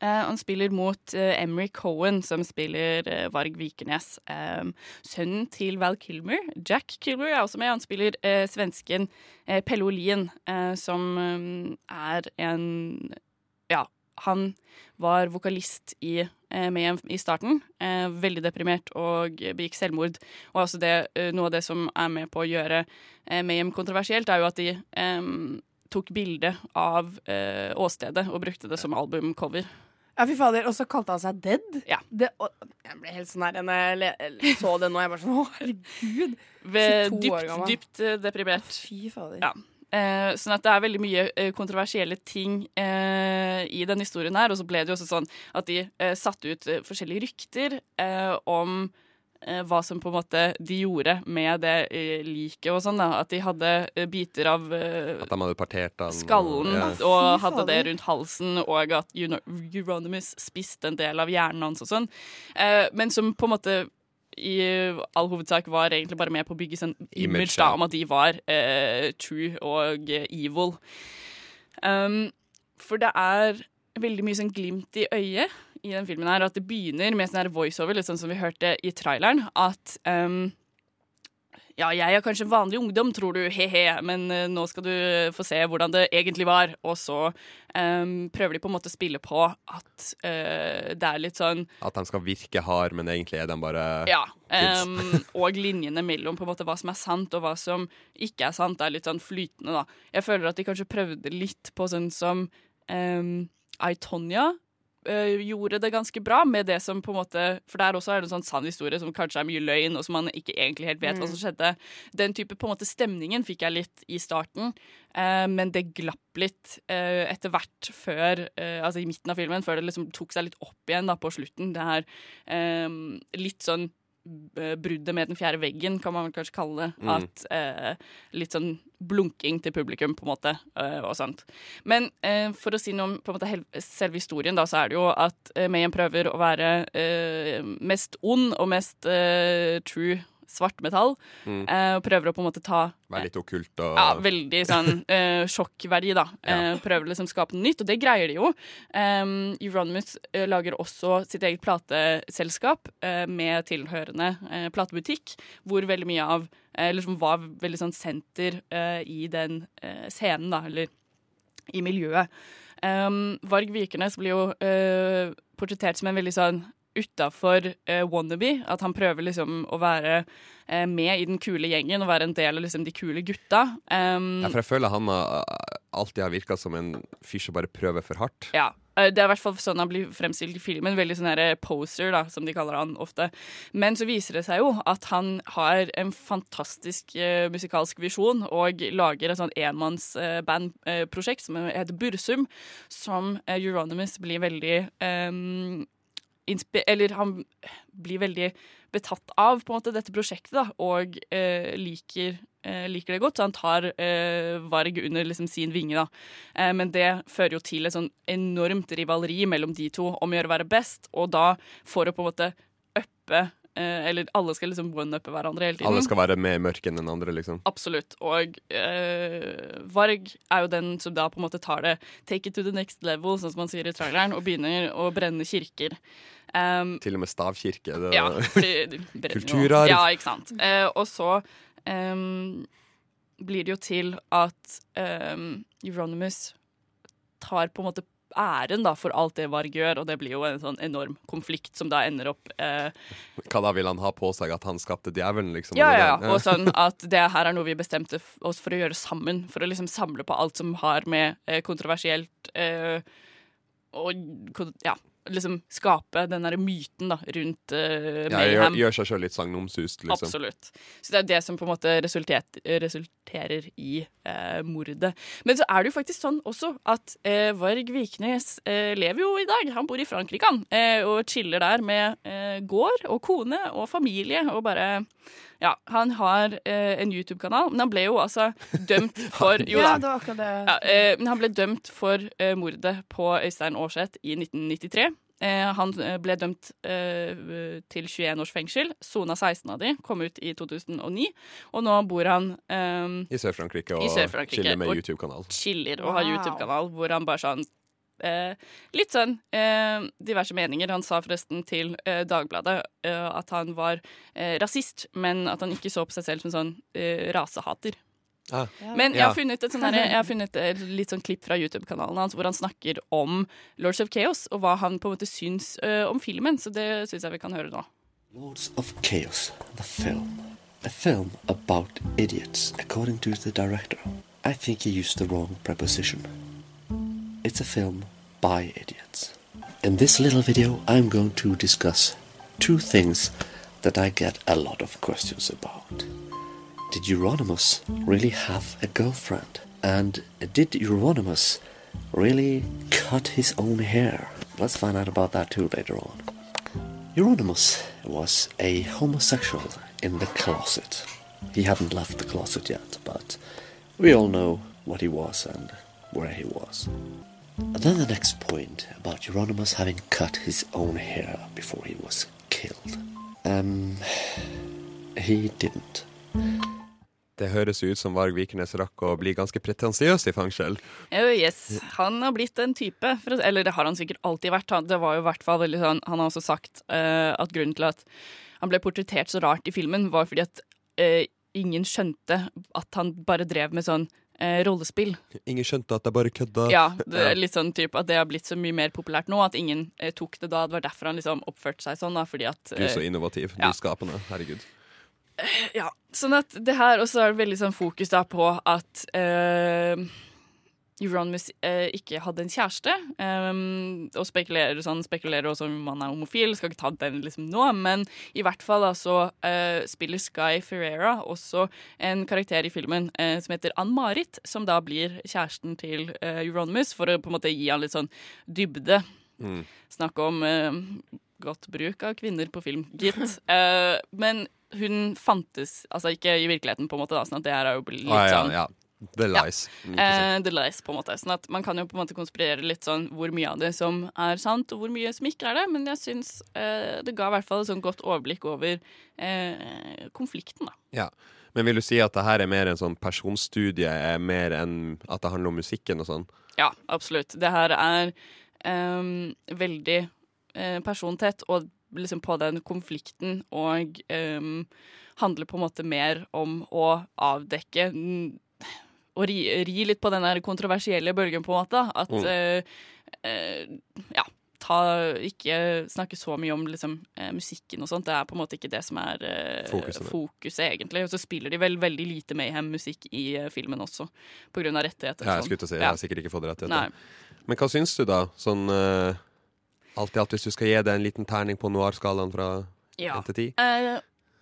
Eh, han spiller mot eh, Emery Cohen, som spiller eh, Varg Vikernes. Eh, sønnen til Val Kilmer, Jack Kilmer, er også med. Han spiller eh, svensken eh, Pelle Olin, eh, som eh, er en Ja, han var vokalist i eh, hjem i starten. Eh, veldig deprimert og begikk selvmord. Og altså det, eh, noe av det som er med på å gjøre Mayhem kontroversielt, er jo at de um, tok bilde av uh, åstedet og brukte det som albumcover. Ja, fy fader. Og så kalte han seg Dead. Ja. Det, og jeg ble helt sånn her når jeg så det nå. Jeg bare sånn, å herregud. Ved 22 år dypt, dypt deprimert. Fy fader. Ja. Eh, sånn at det er veldig mye eh, kontroversielle ting eh, i denne historien her. Og så ble det jo også sånn at de eh, satte ut eh, forskjellige rykter eh, om eh, hva som på en måte de gjorde med det eh, liket og sånn. da At de hadde eh, biter av eh, At de hadde skallen Ja. og hadde det rundt halsen, og at Euronymous spiste en del av hjernen hans og sånn. Eh, men som på en måte i all hovedsak var egentlig bare med på å bygge sånn Image, da, om at de var eh, true og eh, evil. Um, for det er veldig mye sånn glimt i øyet i den filmen her, og at det begynner med sånn her voiceover, litt sånn som vi hørte i traileren, at um, ja, jeg er kanskje en vanlig ungdom, tror du, he-he, men uh, nå skal du få se hvordan det egentlig var. Og så um, prøver de på en måte å spille på at uh, det er litt sånn At de skal virke hard, men egentlig er de bare Ja. Um, og linjene mellom på en måte hva som er sant, og hva som ikke er sant, er litt sånn flytende, da. Jeg føler at de kanskje prøvde litt på sånn som um, I, Tonya gjorde det ganske bra med det som på en måte For der også er det en sånn sann historie som kanskje er mye løgn, og som man ikke egentlig helt vet hva som skjedde. Den type på en måte stemningen fikk jeg litt i starten, eh, men det glapp litt eh, etter hvert før eh, Altså i midten av filmen, før det liksom tok seg litt opp igjen da på slutten. Det her eh, litt sånn eh, bruddet med den fjerde veggen, kan man kanskje kalle det. Mm. At eh, Litt sånn blunking til publikum, på en måte, eh, og sånt. Men eh, for å si noe om på en måte selve historien, da, så er det jo at eh, Mayhem prøver å være eh, mest ond og mest eh, true svartmetall. Mm. eh, og prøver å på en måte ta Være litt okkult og ja, veldig sånn uh, sjokkverdi, da. Eh, prøver liksom å skape noe nytt, og det greier de jo. Um, Euronymous eh, lager også sitt eget plateselskap eh, med tilhørende eh, platebutikk, hvor veldig mye av eh, Eller som var veldig sånn senter eh, i den eh, scenen, da, eller i miljøet. Um, Varg Vikernes blir jo eh, portrettert som en veldig sånn utafor eh, wannabe. At han prøver liksom å være eh, med i den kule gjengen og være en del av liksom, de kule gutta. Um, Ja, for jeg føler han har alltid har virka som en fyr som bare prøver for hardt. ja. eh, det er i hvert fall sånn han blir fremstilt i filmen. Veldig sånn her poser, da, som de kaller han ofte. Men så viser det seg jo at han har en fantastisk uh, musikalsk visjon og lager et sånn enmannsbandprosjekt som heter Bursum, som eh, Euronymous blir veldig eh, inspi- Eller han blir veldig betatt av på en måte dette prosjektet, da, og eh, liker, eh, liker det godt. Så han tar eh, Varg under liksom, sin vinge, da. Eh, men det fører jo til et sånn enormt rivaleri mellom de to om å gjøre å være best, og da for å på en måte uppe eh, Eller alle skal liksom one-uppe hverandre hele tiden. Alle skal være mer mørke enn den andre, liksom. Absolutt. Og eh, Varg er jo den som da på en måte tar det take it to the next level, sånn som man sier i traileren, og begynner å brenne kirker. Um, Til og med stavkirke. Det, ja, fordi Kulturarv. Ja, ikke sant. Uh, og så um, blir det jo til at um, Euronymous tar på en måte æren da for alt det Varg gjør, og det blir jo en sånn enorm konflikt som da ender opp uh, Hva da vil han ha på seg? At han skapte djevelen, liksom? ja, ja, ja. Og sånn at det her er noe vi bestemte oss for å gjøre sammen. For å liksom samle på alt som har med eh, kontroversielt uh, Og ja, liksom skape den derre myten da rundt eh, Ja, gjør, Mayhem. gjør seg sjøl litt sagnomsust, liksom. Absolutt. Så det er det som på en måte resulterer i uh, mordet. Men så er det jo faktisk sånn også at uh, Varg Viknes uh, lever jo i dag. Han bor i Frankrike, han. Og chiller der med gård og kone og familie og bare Ja, han har eh, en YouTube-kanal, men han ble jo altså dømt for Jo Ja, da. det var akkurat det. Ja, eh, men han ble dømt for eh, mordet på Øystein Aarseth i 1993. Eh, han eh, ble dømt eh, til 21 års fengsel, sona 16 av de, kom ut i 2009. Og nå bor han eh, I Sør-Frankrike og Sør-Frankrike, chiller med YouTube-kanal. Chiller og har Wow. YouTube-kanal hvor han bare sånn eh, Litt sånn eh, diverse meninger. Han sa forresten til eh, Dagbladet eh, at han var eh, rasist, men at han ikke så på seg selv som sånn eh, rasehater. Ah. Men jeg har funnet et, sånn her jeg har funnet et litt sånn klipp fra YouTube-kanalen hans hvor han snakker om Lords of Chaos, og hva han på en måte syns eh, om filmen. Så det syns jeg vi kan høre nå. Lords of Chaos, the film. A film about idiots, according to the director. I think he used the wrong preposition. It's a film by idiots. In this little video, I'm going to discuss two things that I get a lot of questions about. Did Euronymous really have a girlfriend? And did Euronymous really cut his own hair? Let's find out about that too later on. Euronymous was a homosexual in the closet. He hadn't left the closet yet, but we all know what he was and where he was. And then the next point about Euronymous having cut his own hair before he was killed. Um, he didn't. Det høres ut som Varg Vikernes rakk å bli ganske pretensiøs i fengsel. Oh, yes. Han har blitt en type. For, eller det har han sikkert alltid vært. Han, det var jo i hvert fall veldig sånn Han har også sagt uh, at grunnen til at han ble portrettert så rart i filmen, var fordi at uh, ingen skjønte at han bare drev med sånn rollespill. Ingen skjønte at jeg bare kødda. Ja, det litt sånn typ at det har blitt så mye mer populært nå at ingen eh, tok det da. Det var derfor han liksom oppførte seg sånn, da, fordi at Du er så eh, innovativ. ja. Nyskapende. Herregud. Ja, sånn at det her også er veldig sånn fokus da på at uh, Euronymous eh, ikke hadde en kjæreste. um, og spekulerer, sånn, spekulerer også om han er homofil. Skal ikke ta den liksom nå, men i hvert fall da så eh, spiller Sky Ferreira også en karakter i filmen eh, som heter Ann-Marit, som da blir kjæresten til eh, Euronymous, for å på en måte gi han litt sånn dybde. Mm. Snakke om eh, godt bruk av kvinner på film, gitt. Eh, men hun fantes altså ikke i virkeligheten, på en måte. da, sånn at det her er jo litt Ah, ja, sånn ja. The lies. Ja. Eh, the lies, på en måte. Sånn at man kan jo på en måte konspirere litt sånn hvor mye av det som er sant, og hvor mye som ikke er det. Men jeg syns eh, det ga i hvert fall et sånn godt overblikk over eh, konflikten, da. Ja. Men vil du si at det her er mer en sånn personstudie, er mer enn at det handler om musikken og sånn? Ja, absolutt. Det her er ehm, veldig eh, persontett og liksom på den konflikten og ehm, handler på en måte mer om å avdekke og ri, ri litt på den der kontroversielle bølgen, på en måte. At Mm. eh, eh, Ja. ta, ikke snakke så mye om liksom, eh, musikken og sånt. Det er på en måte ikke det som er Fokuset. fokuset, egentlig. Og så spiller de vel veldig lite Mayhem-musikk i filmen også, av rettigheter. Ja, jeg skulle til å si, sånn. jeg har sikkert ikke fått rettigheter. Nei. Men hva syns du, da? Sånn alt i alt, hvis du skal gi det en liten terning på noir-skalaen fra Ja. 1 til 10? Eh,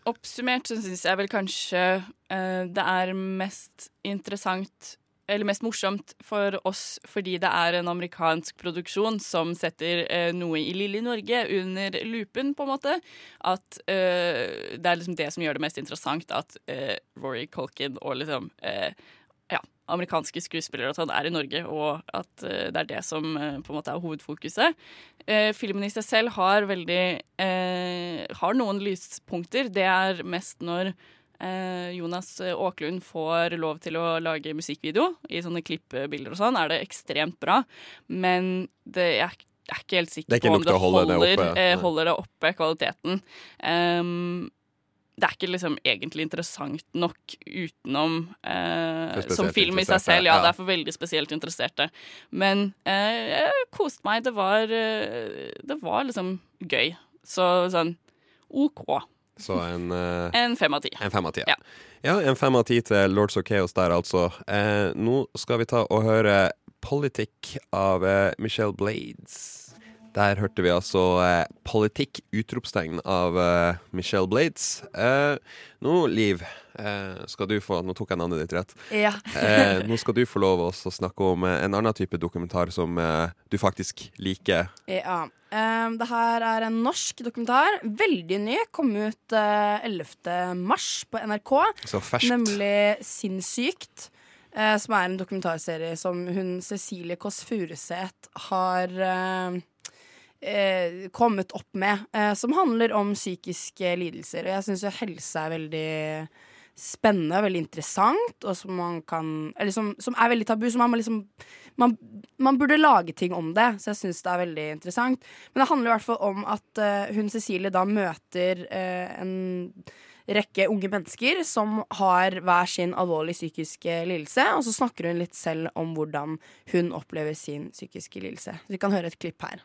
oppsummert så syns jeg vel kanskje eh, det er mest interessant eller mest morsomt for oss fordi det er en amerikansk produksjon som setter eh, noe i lille Norge under lupen, på en måte. At eh, det er liksom det som gjør det mest interessant, at eh, Rory Colkin og liksom eh, ja, amerikanske skuespillere og sånn er i Norge, og at uh, det er det som uh, på en måte er hovedfokuset. Uh, filmen i seg selv har veldig har noen lyspunkter. Det er mest når Jonas Aaklund får lov til å lage musikkvideo i sånne klippbilder og sånn, er det ekstremt bra. Men det er, er ikke helt sikker er på om det til å holde det holder, oppe. holder det oppe, kvaliteten. Ehm, det er ikke liksom egentlig interessant nok utenom eh, som film i seg selv. Ja, ja. det er for veldig spesielt interesserte. Men eh, jeg koste meg. Det var, eh, det var liksom gøy. Så sånn OK. Så en eh, En fem av ti. En fem av ti, ja. ja. En fem av ti til Lords of Chaos der, altså. Eh, nå skal vi ta og høre Politic av eh, Michelle Blades. Der hørte vi altså eh, Politikk! Utropstegn av eh, Michelle Blades. Eh, nå, Liv, eh, skal du få Nå tok jeg navnet ditt rett. Ja. eh, nå skal du få lov også å snakke om eh, en annen type dokumentar som du faktisk liker. Ja. Um, det her er en norsk dokumentar. Veldig ny. Kom ut eh, 11. mars på NRK. Så ferskt. Nemlig Sinnssykt. eh, som er en dokumentarserie som hun Cecilie Kåss Furuseth har eh, eh, kommet opp med. eh, som handler om psykiske lidelser. Og jeg syns jo helse er veldig spennende og veldig interessant, og som man kan Eller som, som er veldig tabu. Så man må liksom man, man burde lage ting om det, så jeg syns det er veldig interessant. Men det handler i hvert fall om at eh, hun Cecilie da møter eh, en rekke unge mennesker som har hver sin alvorlige psykiske lidelse, og så snakker hun litt selv om hvordan hun opplever sin psykiske lidelse. Vi kan høre et klipp her.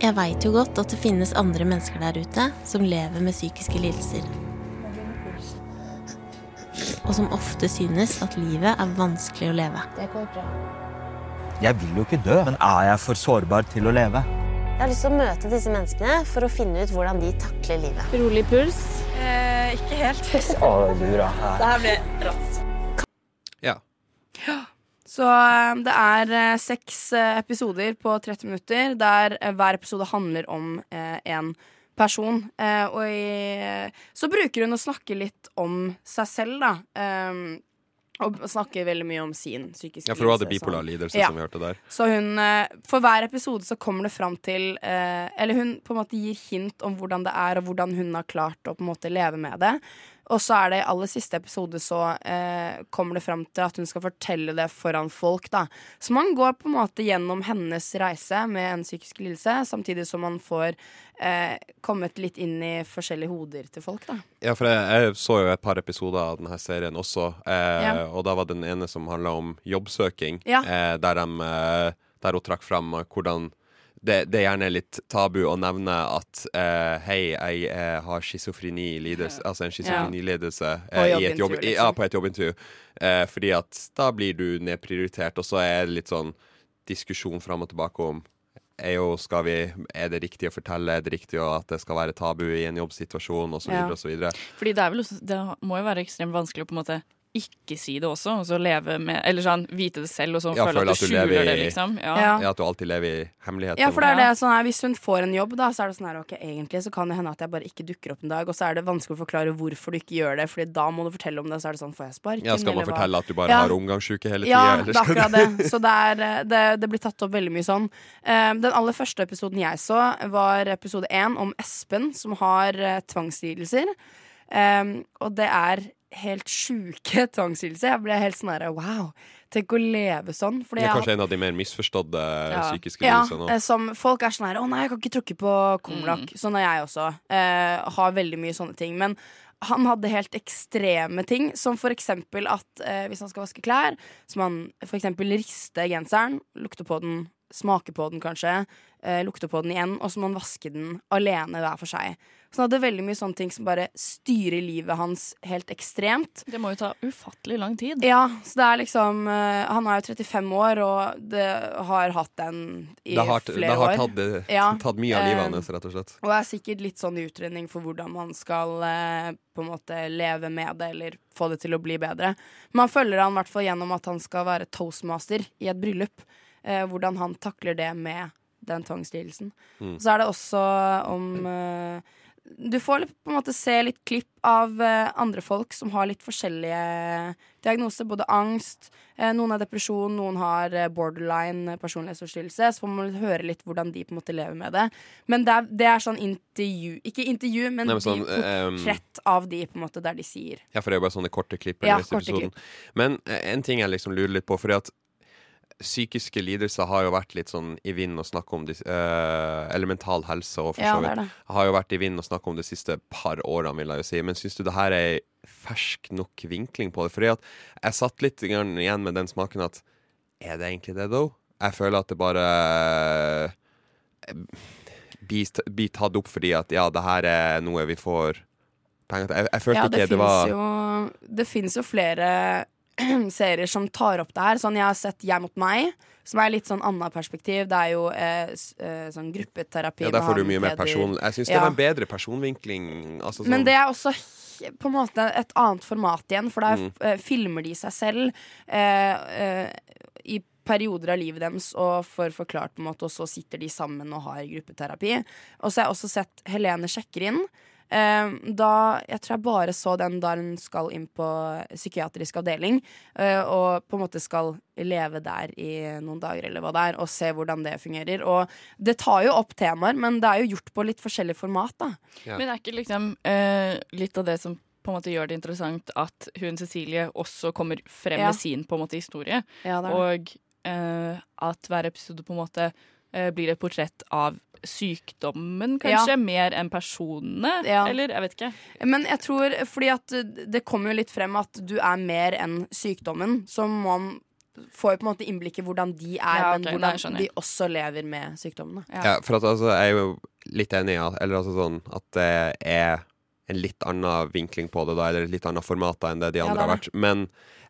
Jeg veit jo godt at det finnes andre mennesker der ute som lever med psykiske lidelser. Og som ofte synes at livet er vanskelig å leve. Jeg vil jo ikke dø, men er jeg for sårbar til å leve? Jeg har lyst til å møte disse menneskene for å finne ut hvordan de takler livet. Rolig puls? Eh, ikke helt. Å, du da. Det her blir rått. Ja. Så eh, det er eh, seks eh, episoder på 30 minutter, der hver episode handler om en person. Og i, så bruker hun å snakke litt om seg selv, da. Og snakker veldig mye om sin psykiske Ja, for hun hadde bipolar sånn. lidelse, Ja. som vi hørte der. Så hun, for hver episode så kommer det fram til Eller hun på en måte gir hint om hvordan det er, og hvordan hun har klart å på en måte leve med det. Og så er det i aller siste episode så eh, kommer det fram til at hun skal fortelle det foran folk, da. Så man går på en måte gjennom hennes reise med en psykisk lidelse, samtidig som man får eh, kommet litt inn i forskjellige hoder til folk, da. Ja, for jeg, jeg så jo et par episoder av denne serien også, eh, Ja. og da var den ene som handla om jobbsøking, Ja. eh, der, de, eh, der hun trakk fram hvordan det, det gjerne er litt tabu å nevne at uh, hei, jeg uh, har schizofreni, lidelse, altså en schizofrenilidelse På uh, i et jobb, jobbintervju, ja, liksom. på et jobbintervju. Fordi at da blir du nedprioritert, og så er det litt sånn diskusjon fram og tilbake om er, jo, skal vi, er det riktig å fortelle, er det riktig at det skal være tabu i en jobbsituasjon, osv., Ja. Fordi det er vel også, det må jo være ekstremt vanskelig å på en måte ikke si det også, og så leve med Eller sånn vite det selv, og så Ja, føle at du skjuler i, det, liksom. Ja. Ja. at du alltid lever i hemmelighet. Ja, for det er det sånn her, Hvis hun får en jobb, da, så er det sånn her Ok, egentlig så kan det hende at jeg bare ikke dukker opp en dag, og så er det vanskelig å forklare hvorfor du ikke gjør det, Fordi da må du fortelle om det, så er det sånn Får jeg sparken? Ja, skal man hva? fortelle at du bare Ja. har omgangssjuke hele tida? Ja, det er akkurat det. Så det, er, eh, det, det blir tatt opp veldig mye sånn. Eh, Den aller første episoden jeg så, var episode én om Espen, som har eh, tvangslidelser. Um, og det er helt sjuke tvangslidelser. Jeg ble helt sånn herre wow. Tenk å leve sånn. Fordi Det er jeg- kanskje en av de mer misforstådde ja. psykiske lidelsene. Ja, som folk er sånn her Å nei, jeg kan ikke tråkke på kumlokk. Mm. Sånn er jeg også. Eh, har veldig mye sånne ting. Men han hadde helt ekstreme ting, som for eksempel at eh, hvis han skal vaske klær, så må han for eksempel riste genseren, lukte på den smake på den, kanskje. eh, lukte på den igjen, og så må han vaske den alene hver for seg. Så han hadde veldig mye sånne ting som bare styrer livet hans helt ekstremt. Det må jo ta ufattelig lang tid. Ja, så det er liksom eh, Han er jo 35 år, og det har hatt den i Det har, flere det har år. tatt, det, Ja, tatt mye av livet eh, hans, rett og slett. Og er sikkert litt sånn i utredning for hvordan man skal eh, på en måte leve med det, eller få det til å bli bedre. Men han følger han i hvert fall gjennom at han skal være toastmaster i et bryllup. Eh, hvordan han takler det med den tvangslidelsen. Mm. Så er det også om eh, Du får på en måte se litt klipp av eh, andre folk som har litt forskjellige diagnoser. Både angst, eh, noen har depresjon, noen har eh, borderline personlighetsforstyrrelse. Så får man høre litt hvordan de på en måte lever med det. Men det er, det er sånn intervju Ikke intervju, men, Nei, men sånn, de portrett av de på en måte der de sier Ja, for det er jo bare sånne korte klipp. Ja, korte klipp. Men en ting jeg liksom lurer litt på, fordi at psykiske lidelser har jo vært litt sånn i vinden å snakke om, de, eh, eller mental helse og for så vidt. Ja, Har jo vært i vinden å snakke om de siste par årene, vil jeg jo si. Men syns du det her er fersk nok vinkling på det? Fordi at jeg satt litt igjen med den smaken at er det egentlig det, though? Jeg føler at det bare eh, blir tatt opp fordi at ja, det her er noe vi får penger til. Jeg, jeg følte Ja, ikke det var jo Det finnes jo flere serier som tar opp det her. Sånn, jeg har sett Jeg mot meg, som er litt sånn annet perspektiv. Det er jo eh, s- eh, sånn gruppeterapi. Ja, der får du mye mer person... Jeg syns det Ja. var en bedre personvinkling. Altså, Men sånn- det er også he- på en måte et annet format igjen, for der Mm. eh, filmer de seg selv eh, eh, i perioder av livet deres og får forklart på en måte, og så sitter de sammen og har gruppeterapi. Og så har jeg også sett Helene sjekker inn. Eh, da, jeg tror jeg bare så den da hun skal inn på psykiatrisk avdeling, eh, og på en måte skal leve der i noen dager, eller hva det er, og se hvordan det fungerer. Og det tar jo opp temaer, men det er jo gjort på litt forskjellig format, da. Men er ikke liksom eh, litt av det som på en måte gjør det interessant at hun Cecilie også kommer frem Ja. med sin på en måte historie, Ja, det det. og eh, at hver episode på en måte blir et portrett av sykdommen, kanskje, Ja. mer enn personene, Ja. eller jeg vet ikke. Men jeg tror, fordi at det kommer jo litt frem at du er mer enn sykdommen, så man får jo på en måte innblikk i hvordan de er, Ja, okay, men hvordan de også lever med sykdommene. Ja, for at, altså, jeg er jo litt enig i eller altså sånn, at det er en litt annen vinkling på det, da, eller et litt annet format da, enn det de Ja, andre det har vært. Men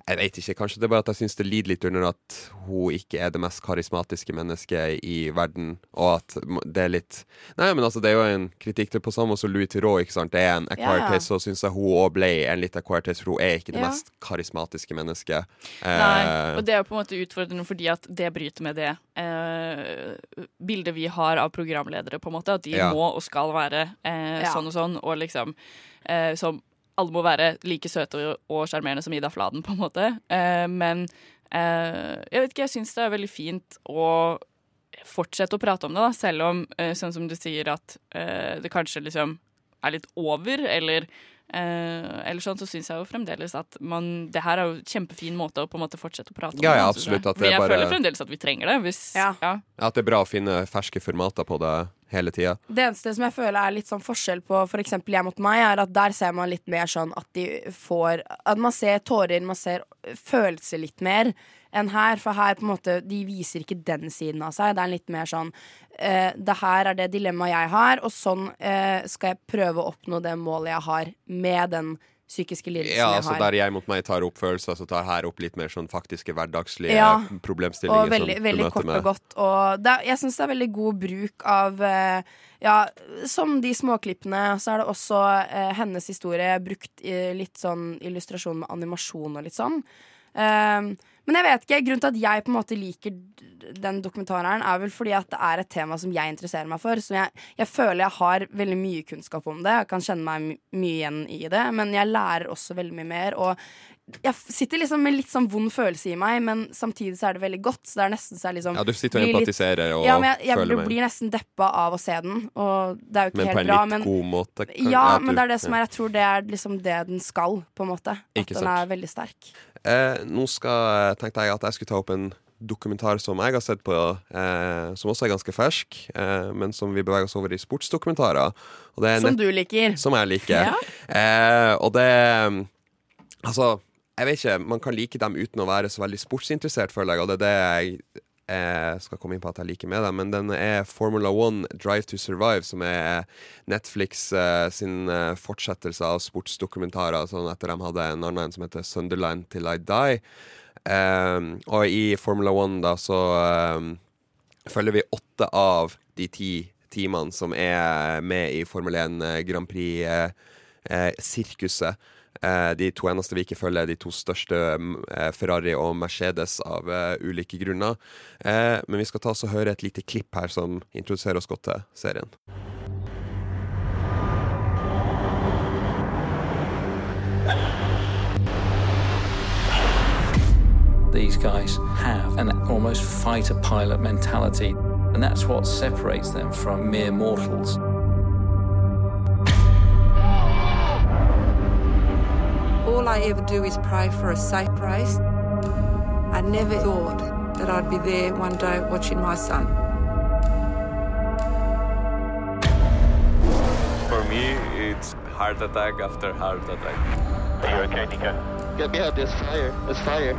jeg vet ikke, kanskje det er bare at jeg syns det lider litt under at hun ikke er det mest karismatiske mennesket i verden, og at det er litt Nei, men altså, det er jo en kritikk til på samme måte som Louis Theroux, ikke sant. Det er en acquired yeah. taste, så syns jeg hun òg ble en litt acquired taste, for hun er ikke det yeah. mest karismatiske mennesket. Nei, Eh, og det er jo på en måte utfordrende fordi at det bryter med det eh, bildet vi har av programledere, på en måte. At de Ja. må og skal være eh, Ja. sånn og sånn, og liksom eh, som alle må være like søte og- sjarmerende som Ida Fladen, på en måte. Eh, men eh, jeg vet ikke, jeg syns det er veldig fint å fortsette å prate om det, da, selv om, eh, sånn som du sier, at eh, det kanskje liksom er litt over, eller eh, eller sånn, så syns jeg jo fremdeles at man Det her er jo en kjempefin måte å på en måte fortsette å prate om. Ja, ja, absolutt, at det Men jeg bare- føler fremdeles at vi trenger det. Hvis, ja. At det er bra å finne ferske formater på det hele tida. Det eneste som jeg føler er litt sånn forskjell på for eksempel Jeg mot meg, er at der ser man litt mer sånn at de får At man ser tårer, man ser følelser litt mer enn her. For her på en måte de viser ikke den siden av seg. Det er litt mer sånn eh, Det her er det dilemmaet jeg har, og sånn eh, skal jeg prøve å oppnå det målet jeg har med den psykiske lidelsene Ja, jeg altså har. Der jeg mot meg tar opp følelser, så tar her opp litt mer sånn faktiske hverdagslige Ja, problemstillinger. Og veldig, veldig kort med. og godt. Og det jeg syns det er veldig god bruk av eh, Ja, som de småklippene, så er det også eh, hennes historie brukt i litt sånn illustrasjon med animasjon og litt sånn. Um, men jeg vet ikke, grunnen til at jeg på en måte liker den dokumentaren, er vel fordi at det er et tema som jeg interesserer meg for. Så jeg, jeg føler jeg har veldig mye kunnskap om det. Jeg kan kjenne meg my mye igjen i det. Men jeg lærer også veldig mye mer. Og jeg sitter liksom med litt sånn vond følelse i meg, men samtidig så er det veldig godt. Så det er nesten så jeg liksom Ja, du sitter og empatiserer og ja, men jeg, jeg føler blir, nesten deppa av å se den, og det er jo ikke Men på helt en bra. litt Men, god måte. kan- ja, men det er det som er Jeg tror det er liksom det den skal, på en måte. At den er veldig sterk. Eh, nå skal, tenkte jeg at jeg skulle ta opp en dokumentar som jeg har sett på, eh, som også er ganske fersk, eh, men som vi beveger oss over i sportsdokumentarer. Og det er Som du liker. Som jeg liker. Ja. Eh, og det Altså, jeg vet ikke, man kan like dem uten å være så veldig sportsinteressert, føler jeg, og det er det jeg jeg skal komme inn på at jeg liker med dem, men den er Formula One Drive to Survive, som er Netflix eh, sin eh, fortsettelse av sportsdokumentarer, sånn etter de hadde en annen en som heter Sunderland Till I Die. Um, og i Formula One da så um, følger vi åtte av de ti teamene som er med i Formel 1 eh, Grand Prix-sirkuset. Eh, de to eneste vi ikke følger, er de to største, mm, eh, Ferrari og Mercedes, av eh, ulike grunner. Eh, men vi skal ta oss og høre et lite klipp her som introduserer oss godt til serien. These guys have an almost fighter pilot mentality, and that's what separates them from mere mortals. I ever do is pray for a safe race. I never thought that I'd be there one day watching my son. For me, it's heart attack after heart attack. Are you okay, Nico? Get me out, there's fire. There's fire.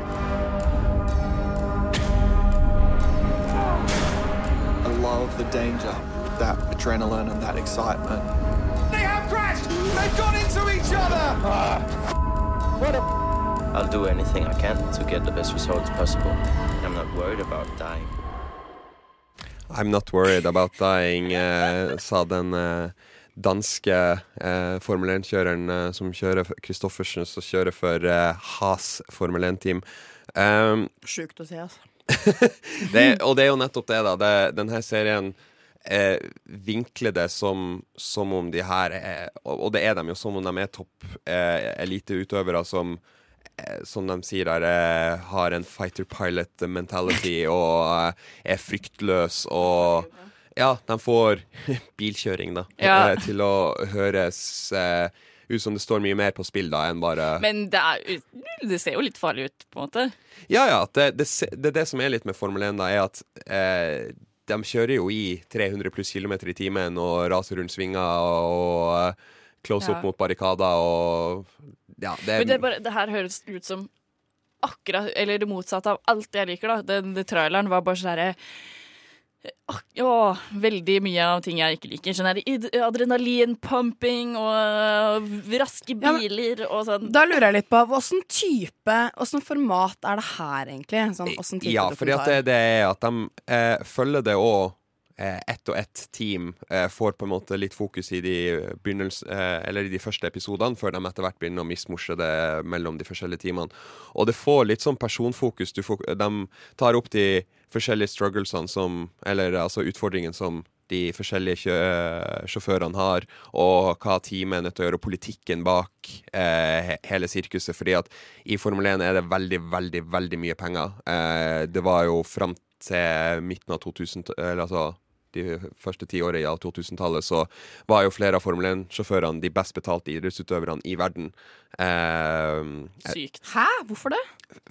I love the danger, that adrenaline and that excitement. They have crashed! They've gone into each other! What a... I'll do anything I can to get the best results possible. I'm not worried about dying. I'm not worried about dying, eh, sa den eh, danske eh, Formel 1-kjøreren eh, som kjører Christoffersen, som kjører for eh, Haas Formel 1-team. Um, Sjukt å si, altså. det, og det er jo nettopp det, da. Det, denne serien eh, vinkler det som, som om de her er Og, det er de jo, som om de er topp eh, eliteutøvere som eh, som de sier der, eh, har en fighter pilot mentality og eh, er fryktløs og Ja, de får bilkjøring, da, Ja. til å høres ut som det står mye mer på spill da enn bare Men det, er, det ser jo litt farlig ut, på en måte. Ja, ja. Det, det, det det som er litt med Formel 1, da, er at eh, de kjører jo i 300 pluss kilometer i timen og raser rundt svinger og eh, close Ja. opp mot barrikader og Ja, det Men det, bare, det her høres ut som akkurat Eller det motsatte av alt jeg liker, da. Den, den traileren var bare sånn herre å, veldig mye av ting jeg ikke liker. Sånn adrenalinpumping og raske Ja, men- biler og sånn. Da lurer jeg litt på åssen type, åssen format er det her, egentlig? Sånn, type Ja, fordi at det, det er at de eh, følger det òg eh, ett og ett team eh, får på en måte litt fokus i de eh, eller i de første episodene, før de etter hvert begynner å mismorse det mellom de forskjellige teamene. Og det får litt sånn personfokus. Du får, de tar opp de forskjellige strugglesene som Eller altså utfordringene som de forskjellige kjø sjåførene har, og hva teamet er nødt til å gjøre, og politikken bak eh, hele sirkuset. Fordi at i Formel 1 er det veldig, veldig, veldig mye penger. Eh, det var jo fram til midten av 2000 Eller altså de første ti årene av 2000-tallet, så var jo flere av Formel 1-sjåførene de best betalte idrettsutøverne i verden. Eh, Sykt. Hæ? Hvorfor det?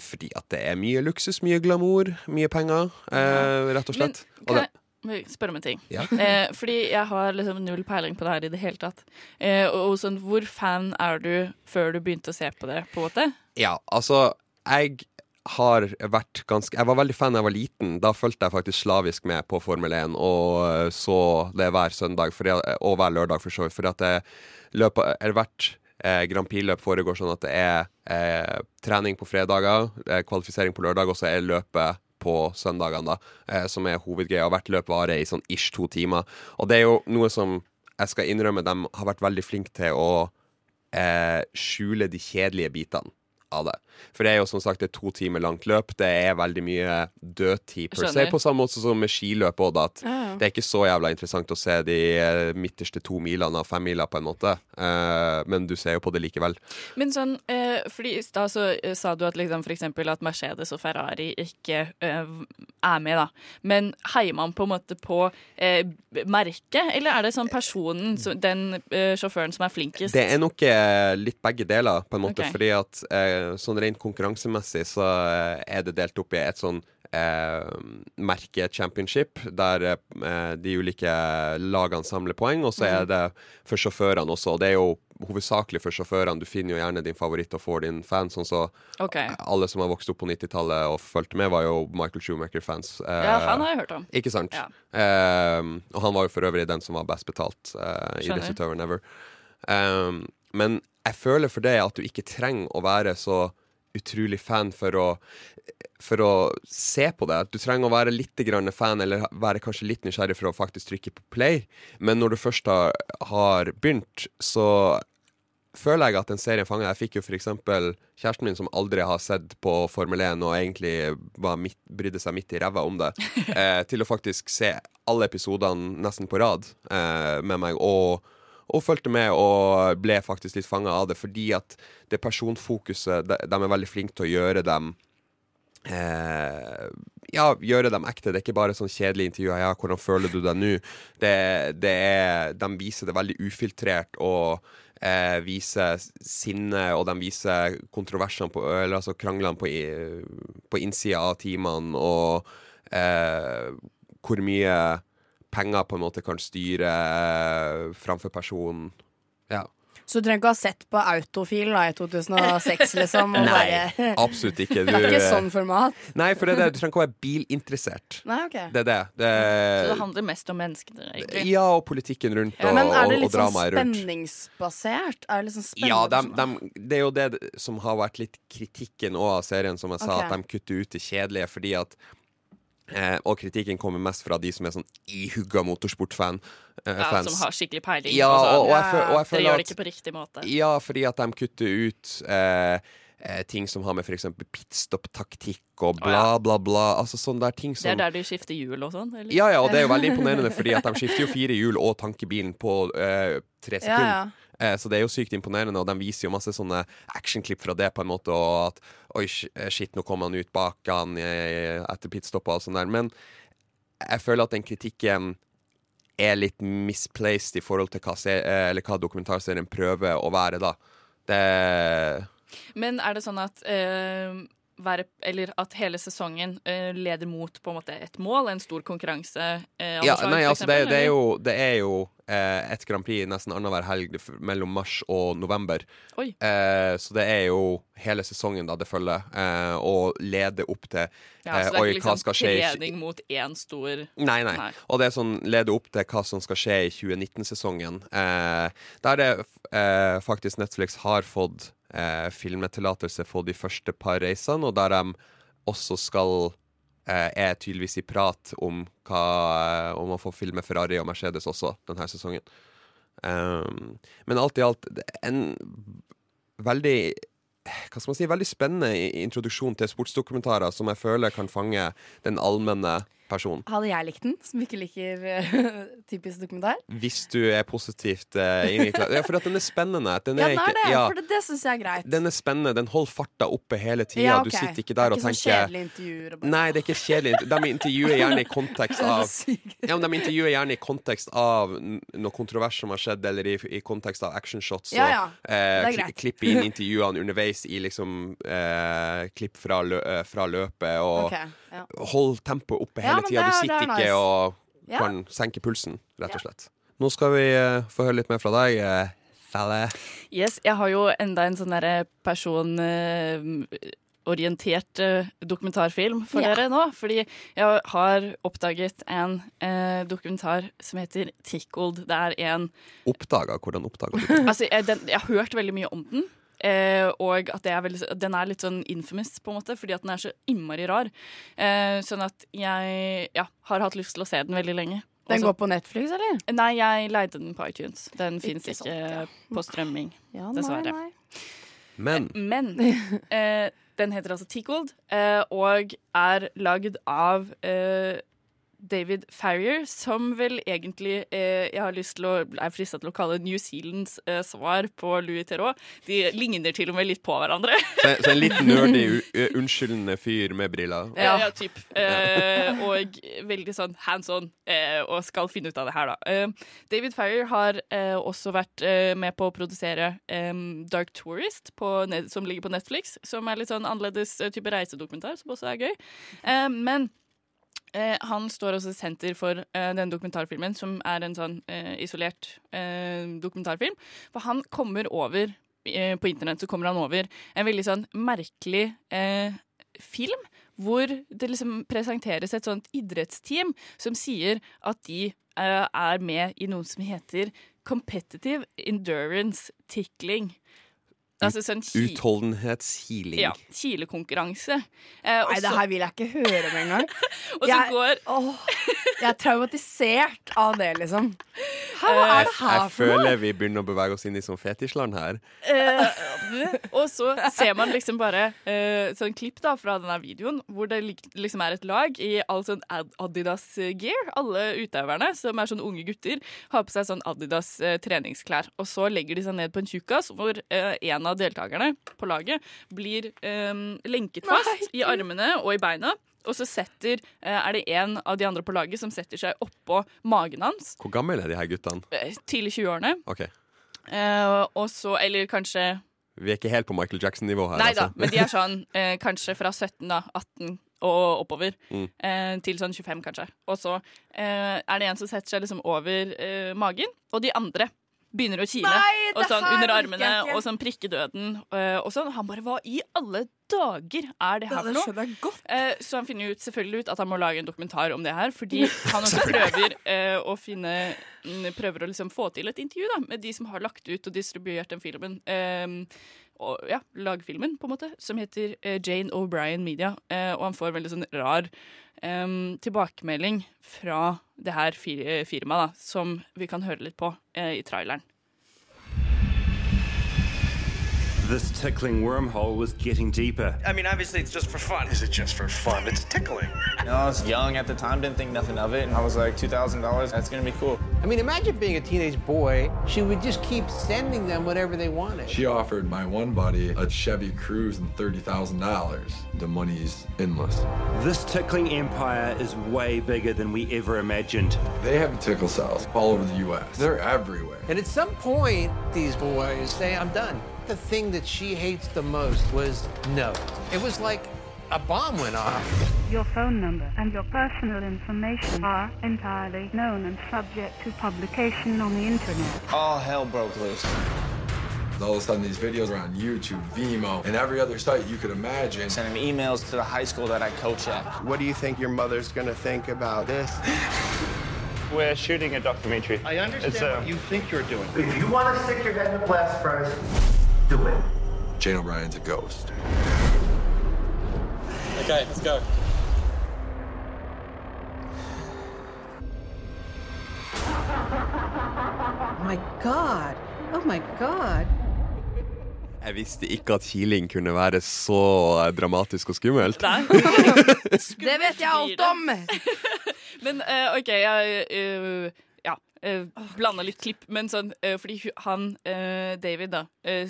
fordi at det er mye luksus, mye glamour, mye penger, eh, rett og slett. Og Kan det, spørre om en ting? Ja. Eh, fordi jeg har liksom null peiling på det her i det hele tatt. Eh, og, og sånn, hvor fan er du før du begynte å se på det, på en måte? Ja, altså Jeg har vært ganske Jeg var veldig fan da jeg var liten. Da fulgte jeg faktisk slavisk med på Formel 1 og eh, så det hver søndag for, og hver lørdag, for så vidt. Fordi at det løpet, hvert eh, Grand Prix-løp foregår sånn at det er eh, trening på fredager, eh, kvalifisering på lørdag, og så er løpet på søndagene, da, eh, som er hovedgreia. Hvert løp varer i sånn ish to timer. Og det er jo noe som jeg skal innrømme de har vært veldig flinke til å eh, skjule de kjedelige bitene av det. For det er jo som sagt et to timer langt løp. Det er veldig mye dødtid per se, på samme måte som med skiløp òg. At Ja, ja. det er ikke så jævla interessant å se de eh, midterste to milene av femmila, på en måte. Uh, men du ser jo på det likevel. Men sånn, uh, fordi i stad så sa du at liksom for eksempel at Mercedes og Ferrari ikke er med, da. Men heier man på en måte på merket, eller er det sånn personen, den sjåføren som er flinkest? Det er nok litt begge deler, på en måte. okay. Fordi at sånn rent konkurransemessig så eh, er det delt opp i et sånn eh, merke championship, der eh, de ulike lagene samler poeng. Og så er Mhm. det for sjåførene også. Og det er jo hovedsakelig for sjåførene. Du finner jo gjerne din favoritt og får din fan. Sånn så okay. alle som har vokst opp på 90-tallet og fulgte med, var jo Michael Schumacher-fans. Eh, Ja, han har jeg hørt om. Ikke sant? Ja. Eh, og han var jo for øvrig den som var best betalt i Skjønner. idrettsutøveren ever. Um, men jeg føler for deg at du ikke trenger å være så utrolig fan for å, for å se på det. Du trenger å være litt grann fan, eller være kanskje litt nysgjerrig for å faktisk trykke på play. Men når du først har, har begynt, så føler jeg at en serie fanger. Jeg fikk jo eksempel kjæresten min som aldri har sett på Formel 1 og egentlig var midt, brydde seg midt i ræva om det, eh, til å faktisk se alle episodene nesten på rad eh, med meg. og og fulgte med og ble faktisk litt fanga av det, fordi at det personfokuset De, de er veldig flinke til å gjøre dem eh, Ja, gjøre dem ekte. Det er ikke bare sånn kjedelige intervjuer. Ja, hvordan føler du deg nå? Det, det er De viser det veldig ufiltrert og eh, viser sinne, og de viser kontroversene på Eller altså kranglene på, på innsida av timene, og eh, hvor mye penger på en måte kan styre eh, framfor personen. Ja. Så du trenger ikke ha sett på Autofil da, i 2006, liksom? Og Nei, bare... absolutt ikke. Det er ikke sånn format? Nei, for det er det. Du trenger ikke å være bilinteressert. Nei, ok. Det er det. det Så det handler mest om menneskene, egentlig. ja, og politikken rundt, og, Men er det litt sånn rundt. spenningsbasert? Er det litt sånn spennende? Ja, dem- dem- det er jo det som har vært litt kritikken òg av serien, som jeg sa, okay. at de kutter ut det kjedelige fordi at eh, Og kritikken kommer mest fra de som er sånn ihugga motorsportfan. Eh, Ja, fans. som har skikkelig peiling. Ja, og sånn. og, jeg, føl- og jeg Dere gjør det ikke på riktig måte. Ja, fordi at de kutter ut eh, eh, ting som har med f.eks. pitstop-taktikk og bla, ja. bla, bla. Altså sånne der ting som Det er der de skifter hjul og sånn? eller? Ja, ja, og det er jo veldig imponerende, fordi at de skifter jo fire hjul og tanker bilen på eh, tre Ja, ja. Eh, så det er jo sykt imponerende, og de viser jo masse sånne actionklipp fra det, på en måte, og at oi, eh, shit, nå kom han ut bak han eh, etter pitstoppet og sånn der. Men jeg føler at den kritikken er litt misplaced i forhold til hva, eh, hva dokumentarserien prøver å være, da. Det Men er det sånn at eh, være, eller at hele sesongen uh, leder mot på en måte et mål, en stor konkurranse? Uh, Ja, nei, altså det, eksempel, det er jo, det er jo uh, et Grand Prix nesten annenhver helg mellom mars og november. Så det er jo hele sesongen da det følger, og leder opp til Ja, så det er ikke liksom trening mot én stor Nei, nei. Og det er sånn leder opp til hva som skal skje i 2019-sesongen. Eh, der det faktisk Netflix har fått eh, filmtillatelse for de første par reisene, og der de også skal eh, er tydeligvis i prat om hva om å få filme Ferrari og Mercedes også denne sesongen. Um, men alt i alt en veldig hva skal man si, veldig spennende introduksjon til sportsdokumentarer som jeg føler kan fange den allmenne personen. Hadde jeg likt den, som ikke liker eh, typisk dokumentar? Hvis du er positivt uh, innvikla. Ja, for at den er spennende. Den Ja, er den er ikke, det, ja, for det, det syns jeg er greit. den er spennende. Den holder farta oppe hele tida. Ja, Du sitter ikke der og tenker det er ikke tenker sånn kjedelige intervjuer bare Nei, det er ikke kjedelig. De intervjuer gjerne i kontekst av Ja, men De intervjuer gjerne i kontekst av noe kontrovers som har skjedd, eller i, i kontekst av actionshots. Ja, og ja. eh, er greit. klippe inn intervjuene underveis i liksom eh, klipp fra, lø, eh, fra løpet, og Ok, ja. hold tempoet oppe hele ja, tida. Du er- sitter er ikke nice. og Ja. kan senke pulsen, rett og slett. Nå skal vi eh, få høre litt mer fra deg, Felle. Yes, jeg har jo enda en sånn derre personorientert eh, dokumentarfilm for Ja. dere nå. Fordi jeg har oppdaget en eh, dokumentar som heter Tickled. Det er en Oppdaga? Hvordan oppdaga du den? Altså, jeg, den, jeg har hørt veldig mye om den. Eh, og at det er veldig, den er litt sånn infamous, på en måte, fordi at den er så innmari rar. Eh, sånn at jeg ja, har hatt lyst til å se den veldig lenge. Den Også- går på Netflix, eller? Nei, jeg leide den på iTunes. Den Ikke fins ja. ikke på strømming, Ja, nei, dessverre. nei. Men Men eh, den heter altså Tickled, eh, og er lagd av eh, David Farrier, som vel egentlig eh, jeg har lyst til å, er frista til å kalle New Zealands eh, svar på Louis Theroux. De ligner til og med litt på hverandre. Så, så en litt nerdy, unnskyldende fyr med briller. Ja, ja typ. Eh, og veldig sånn hands on, eh, og skal finne ut av det her, da. Eh, David Farrier har eh, også vært eh, med på å produsere eh, Dark Tourist, på, som ligger på Netflix. Som er litt sånn annerledes type reisedokumentar, som også er gøy. Eh, men Eh, han står også i senter for eh, den dokumentarfilmen, som er en sånn eh, isolert eh, dokumentarfilm. For han kommer over eh, På internett så kommer han over en veldig sånn merkelig eh, film. Hvor det liksom presenteres et sånt idrettsteam som sier at de er med i noe som heter Competitive Endurance Tickling. Altså sånn ki- Utholdenhetskiling. ja, kilekonkurranse. Eh, Nei, det her vil jeg ikke høre med engang. Og så Jeg- går Åh, jeg er traumatisert av det, liksom. Hva Eh, er det her for noe? Jeg føler vi begynner å bevege oss inn i sånn fetisjland her. Eh, og så ser man liksom bare eh, sånn klipp da fra denne videoen hvor det liksom er et lag i all sånn Adidas-gear. Alle utøverne, som er sånn unge gutter, har på seg sånn Adidas-treningsklær. Og så legger de seg ned på en tjukkas hvor eh, en av deltakerne på laget blir um, lenket fast i armene og i beina. Og så setter, eh, er det en av de andre på laget som setter seg oppå magen hans. Hvor gamle er de her guttene? eh, Tidlig 20-årene. Okay. Uh, og så, eller kanskje Vi er ikke helt på Michael Jackson-nivå her. Nei da, altså. men de er sånn uh, kanskje fra 17, da, 18 og oppover. Mm. Eh, til sånn 25, kanskje. Og så eh, er det en som setter seg liksom over eh, magen, og de andre begynner å kile. Nei, og sånn under armene, og sånn prikkedøden. døden. og sånn. Han bare Hva i alle dager er det her for noe? Eh, så han finner ut, selvfølgelig ut at han må lage en dokumentar om det her, fordi han også prøver eh, å finne mm, Prøver å liksom få til et intervju da, med de som har lagt ut og distribuert den filmen. Eh, ja, lagfilmen, på en måte, som heter eh, Jane O'Brien Media. Eh, og han får veldig sånn rar um, tilbakemelding fra det her fir firmaet, da, som vi kan høre litt på eh, i traileren. This tickling wormhole was getting deeper. I mean, obviously, it's just for fun. Is it just for fun? It's tickling. You know, I was young at the time, didn't think nothing of it. And I was like, $2,000, that's gonna be cool. I mean, imagine being a teenage boy. She would just keep sending them whatever they wanted. She offered my one buddy a Chevy Cruze and $30,000. The money's endless. This tickling empire is way bigger than we ever imagined. They have tickle cells all over the U.S. They're everywhere. And at some point, these boys say, I'm done. The thing that she hates the most was no. It was like a bomb went off. Your phone number and your personal information are entirely known and subject to publication on the internet. All hell broke loose. All of a sudden, these videos are on YouTube, Vimeo, and every other site you could imagine. Sending emails to the high school that I coach at. What do you think your mother's gonna think about this? We're shooting a documentary. I understand It's, uh, what you think you're doing. If you want to stick your head in the blast first, do it. Jane O'Brien's a ghost. Okay, let's go. My God. Oh my God. Jeg visste ikke at kiling kunne være så eh, dramatisk og skummelt. Det vet jeg alt om! Men uh, OK, jeg uh, ja, uh, blanda litt klipp, men sånn eh, fordi han eh, David, da, eh,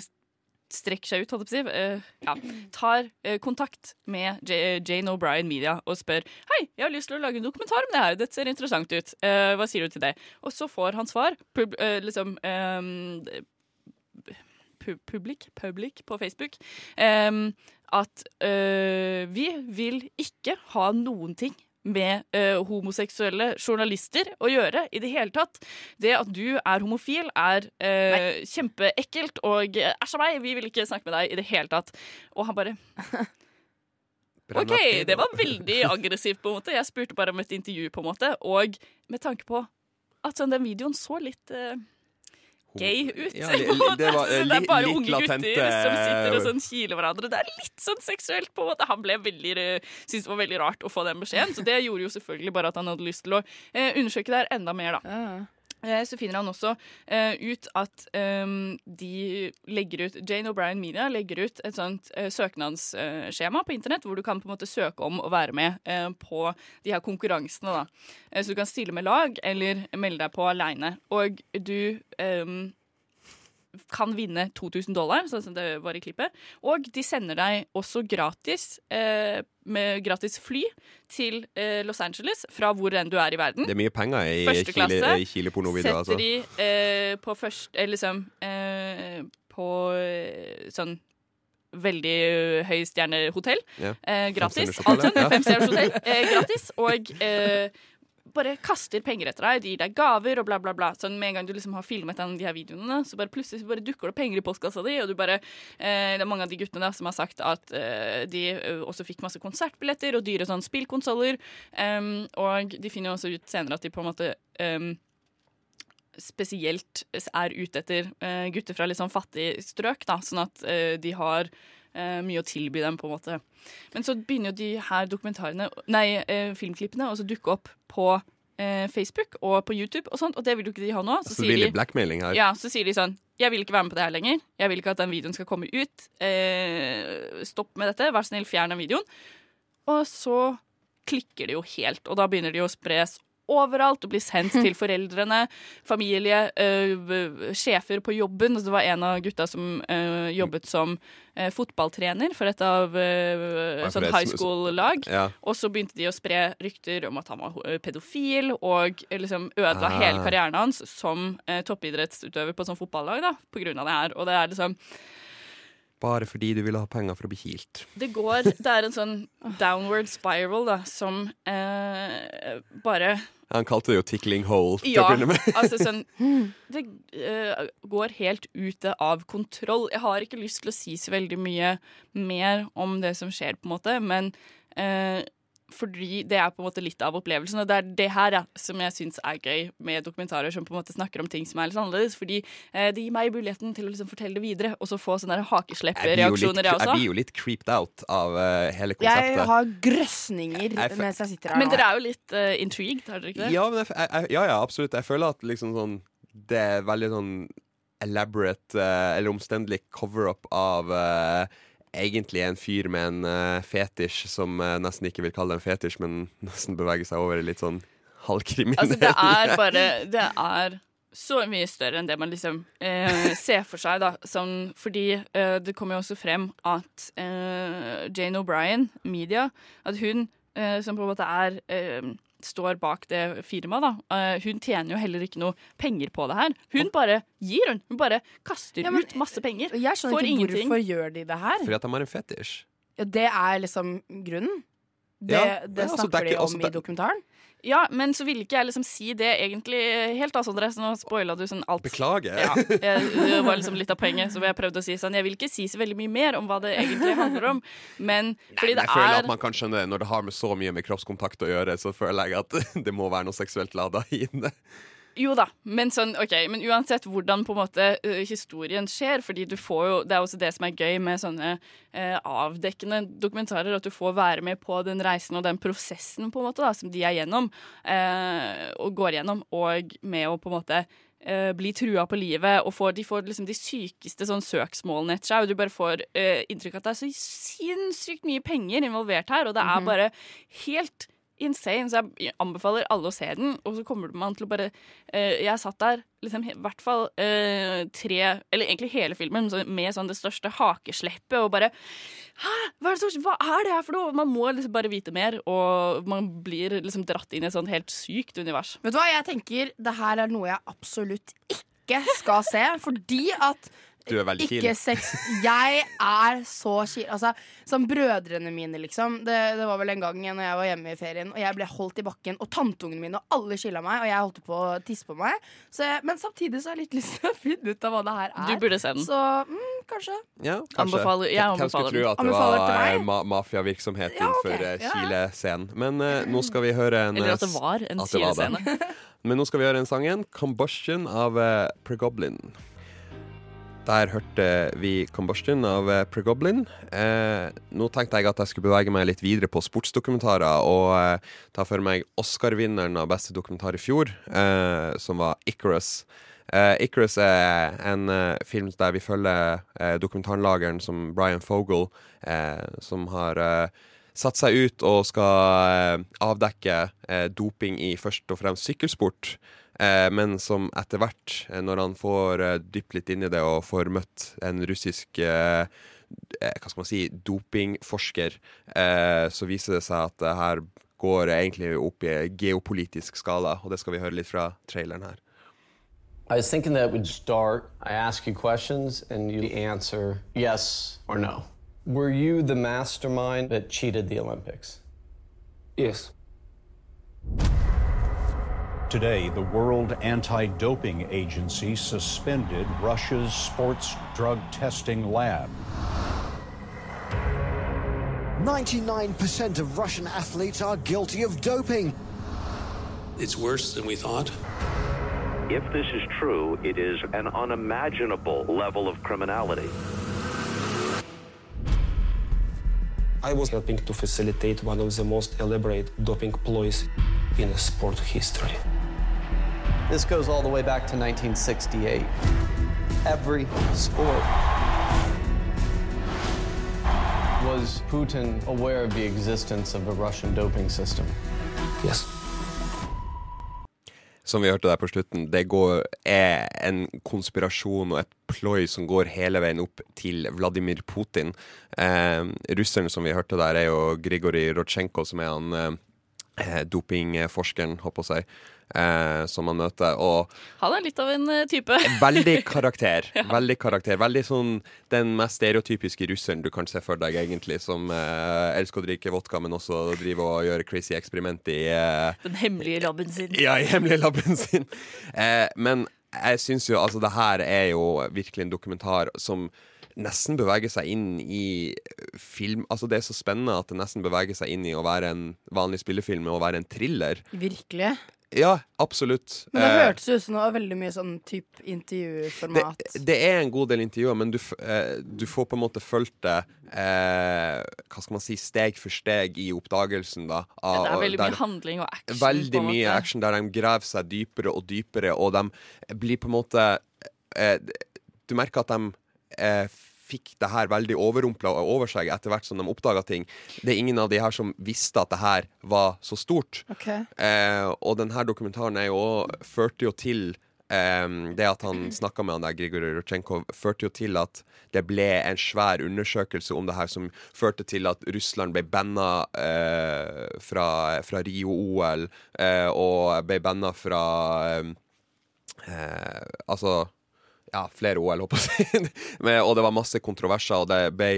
strekker seg ut, holdt jeg på å si, eh, ja, tar eh, kontakt med J Jane O'Brien Media og spør Hei, jeg har lyst til å lage en dokumentar om det her, dette ser interessant ut. Eh, hva sier du til det? Og så får han svar. Pub eh, liksom um, public, public på Facebook Um, at uh, vi vil ikke ha noen ting med uh, homoseksuelle journalister å gjøre i det hele tatt. Det at du er homofil, er uh, kjempeekkelt, og øh, æsj a meg, vi vil ikke snakke med deg i det hele tatt. Og han bare OK, det var veldig aggressivt, på en måte. Jeg spurte bare om et intervju, på en måte. Og med tanke på at sånn, den videoen så litt eh, gay ut. Ja, måte. det var, eh, det er bare unge gutter som sitter og sånn kiler hverandre. Det er litt sånn seksuelt, på en måte. Han ble veldig, eh, syntes det var veldig rart å få den beskjeden, så det gjorde jo selvfølgelig bare at han hadde lyst til å eh, undersøke det her enda mer, da. eh, så finner han også uh, ut at um, de legger ut Jane O'Brien Media legger ut et sånt uh, søknadsskjema på internett hvor du kan på en måte søke om å være med eh, på de her konkurransene. da. Eh, så du kan stille med lag eller melde deg på aleine. Og du ehm, kan vinne 2000 dollar, sånn som det var i klippet. Og de sender deg også gratis eh, med gratis fly til eh, Los Angeles fra hvor enn du er i verden. Det er mye penger i Første Chile- klasse i Chile-pornovideoer, altså. Setter de eh, på først Eller liksom eh, På eh, sånn veldig høystjernehotell. Ja. Eh, gratis. Alt sånn. Femstjerners hotell. Gratis. Og eh, bare kaster penger etter deg, de gir deg gaver og bla, bla, bla. Sånn Med en gang du liksom har filmet en av de her videoene, så bare plutselig så bare dukker det penger i postkassa di, og du bare eh, Det er mange av de guttene da som har sagt at eh, de eh, også fikk masse konsertbilletter og dyre sånn spillkonsoller, um, og de finner jo også ut senere at de på en måte um, spesielt er ute etter uh, gutter fra litt sånn fattige strøk, da, sånn at uh, de har mye å tilby dem, på en måte. Men så begynner jo de her dokumentarene, nei, eh, filmklippene å dukke opp på eh, Facebook og på YouTube og sånt, og det vil jo ikke de ha nå. Så så sier, de. Ja, så sier de sånn Jeg vil ikke være med på det her lenger. Jeg vil ikke at den videoen skal komme ut. Eh, stopp med dette. Vær snill, fjern den videoen. Og så klikker det jo helt, og da begynner de å spres overalt og blir sendt til foreldrene, familie, øh, sjefer på jobben. Altså, det var en av gutta som øh, jobbet som øh, fotballtrener for et av sånn high school-lag. Ja. Og så begynte de å spre rykter om at han var pedofil, og liksom ødela Ah. hele karrieren hans som toppidrettsutøver på et sånt fotballag da, på grunn av det her. Og det er liksom Bare fordi du ville ha penger for å bli kilt. det går Det er en sånn downward spiral da, som eh, bare Han kalte det jo 'tickling hole'. til Ja, altså sånn Det uh, går helt ute av kontroll. Jeg har ikke lyst til å si så veldig mye mer om det som skjer, på en måte, men eh, fordi det er på en måte litt av opplevelsen. Og det er det her ja, som jeg syns er gøy med dokumentarer som på en måte snakker om ting som er litt annerledes. Fordi eh, det gir meg muligheten til å liksom fortelle det videre, og så få sånne hakesleppereaksjoner, Jeg også. jeg jeg blir jo litt creeped out av uh, hele Jeg har grøsninger Jeg mens jeg sitter her Men dere er jo litt uh, intrigued, har dere ikke det? Ja, men jeg, ja, ja, absolutt. Jeg føler at liksom sånn Det er veldig sånn elaborate uh, eller omstendelig cover-up av eh, egentlig en fyr med en uh, fetisj som uh, nesten ikke vil kalle det en fetisj, men nesten beveger seg over i litt sånn halvkriminell Altså, det er bare Det er så mye større enn det man liksom eh, ser for seg, da. Sånn, fordi eh, det kommer jo også frem at eh, Jane O'Brien, media, at hun eh, som på en måte er eh, står bak det firmaet, da. eh, hun tjener jo heller ikke noe penger på det her. Hun bare gir, hun. Hun bare kaster Ja, men- ut masse penger. Jeg skjønner ikke ingenting. hvorfor gjør de det her. Fordi at de har en fetisj. Ja, det er liksom grunnen. Det, Ja, det snakker altså, det ikke- de om altså, i dokumentaren. Ja, men så ville ikke jeg liksom si det egentlig helt, da, Sondre. Så nå spoila du sånn alt. Beklager. Ja, jeg, det var liksom litt av poenget. Så jeg prøvde å si sånn Jeg vil ikke si så veldig mye mer om hva det egentlig handler om, men fordi Men det jeg føler er at man kan skjønne det Når det har med så mye med kroppskontakt å gjøre, så føler jeg at det må være noe seksuelt lada i det. Jo da, men sånn, ok, men uansett hvordan måte historien skjer, fordi du får jo, det er også det som er gøy med sånne eh, avdekkende dokumentarer, at du får være med på den reisen og den prosessen på en måte da, som de er gjennom, eh, og går gjennom, og med å på en måte eh, bli trua på livet, og får, de får liksom de sykeste sånn søksmålene etter seg, og du bare får inntrykk av at det er så sinnssykt mye penger involvert her, og det er Mhm. bare helt insane, så jeg anbefaler alle å se den. Og så kommer man til å bare eh, Jeg satt der liksom i hvert fall eh, tre Eller egentlig hele filmen så med sånn det største hakesleppet og bare Hæ? Hva er, det som, hva er det her for noe? Man må liksom bare vite mer, og man blir liksom dratt inn i et sånt helt sykt univers. Vet du hva, jeg tenker det her er noe jeg absolutt ikke skal se, fordi at Du er veldig ikke keen. sex Jeg er så kil. Altså, som brødrene mine, liksom. Det, det var vel en gang når jeg var hjemme i ferien, og jeg ble holdt i bakken, og tanteungene mine og alle skylda meg, og jeg holdt på å tisse på meg. Så jeg, men samtidig så har jeg litt lyst til å finne ut av hva det her er. Du burde se den. Så mm, kanskje. Ja, kanskje. Anbefaler- jeg Hvem skulle anbefaler tro at det var eh, ma mafiavirksomhet Ja, okay. innenfor eh, Ja. Chile-scenen. Men uh, nå skal vi høre en Eller at det var en. Chile-scene. Men nå skal vi høre en sangen 'Combustion' av uh, Pregoblin. Der hørte vi Combustion av eh, Pregoblin. Eh, nå tenkte jeg at jeg skulle bevege meg litt videre på sportsdokumentarer og eh, ta for meg Oscar-vinneren av beste dokumentar i fjor, eh, som var Icarus. Eh, Icarus er en eh, film der vi følger dokumentarlageren som Brian Fogel, eh, som har satt seg ut og skal avdekke doping i først og fremst sykkelsport. Eh, men som etter hvert, eh, når han får eh, dypt litt inn i det og får møtt en russisk hva skal man si, dopingforsker, eh, så viser det seg at det her går egentlig opp i geopolitisk skala, og det skal vi høre litt fra traileren her. I was thinking that would start. I ask you questions and you answer yes or no. Were you the mastermind that cheated the Olympics? Yes. Today, the World Anti Doping Agency suspended Russia's sports drug testing lab. 99% of Russian athletes are guilty of doping. It's worse than we thought. If this is true, it is an unimaginable level of criminality. I was helping to facilitate one of the most elaborate doping ploys in sport history. This goes all the way back to 1968. Every sport. Was Putin aware of the existence of a Russian doping system? Yes. Som vi hørte der på slutten, det går, er en konspirasjon og et ploy som går hele veien opp til Vladimir Putin. Eh, russeren som vi hørte der, er jo Grigorij Rotsjenko, som er han eh, dopingforskeren, håper jeg eh, som han møter. Og Han er litt av en eh, type. Veldig karakter. Veldig karakter. Veldig sånn den mest stereotypiske russeren du kan se for deg, egentlig. Som eh, elsker å drikke vodka, men også driver og gjør crazy eksperiment i eh, Den hemmelige labben sin. Ja, i hemmelige labben sin. Eh, men jeg syns jo altså det her er jo virkelig en dokumentar som nesten beveger seg inn i film Altså Det er så spennende at det nesten beveger seg inn i å være en vanlig spillefilm og være en thriller. Virkelig. Ja, absolutt. Men det Eh, hørtes ut som det veldig mye sånn type intervjuformat. det, det er en god del intervjuer, men du, eh, du får på en måte fulgt det eh, Hva skal man si steg for steg i oppdagelsen, da. Ja, av- det er veldig der- mye handling og action. Veldig mye måte. action der de graver seg dypere og dypere, og de blir på en måte eh, Du merker at de eh, fikk det her veldig overrumpla over seg etter hvert som de oppdaga ting. Det er ingen av de her som visste at det her var så stort. Okay. Eh, og denne dokumentaren er jo også, førte jo til eh, det at han snakka med han der Grigor Rodsjenkov, førte jo til at det ble en svær undersøkelse om det her, som førte til at Russland ble banna eh, fra, fra Rio-OL, eh, og ble banna fra eh, Altså ja, flere OL, håper jeg. Og det var masse kontroverser, og det ble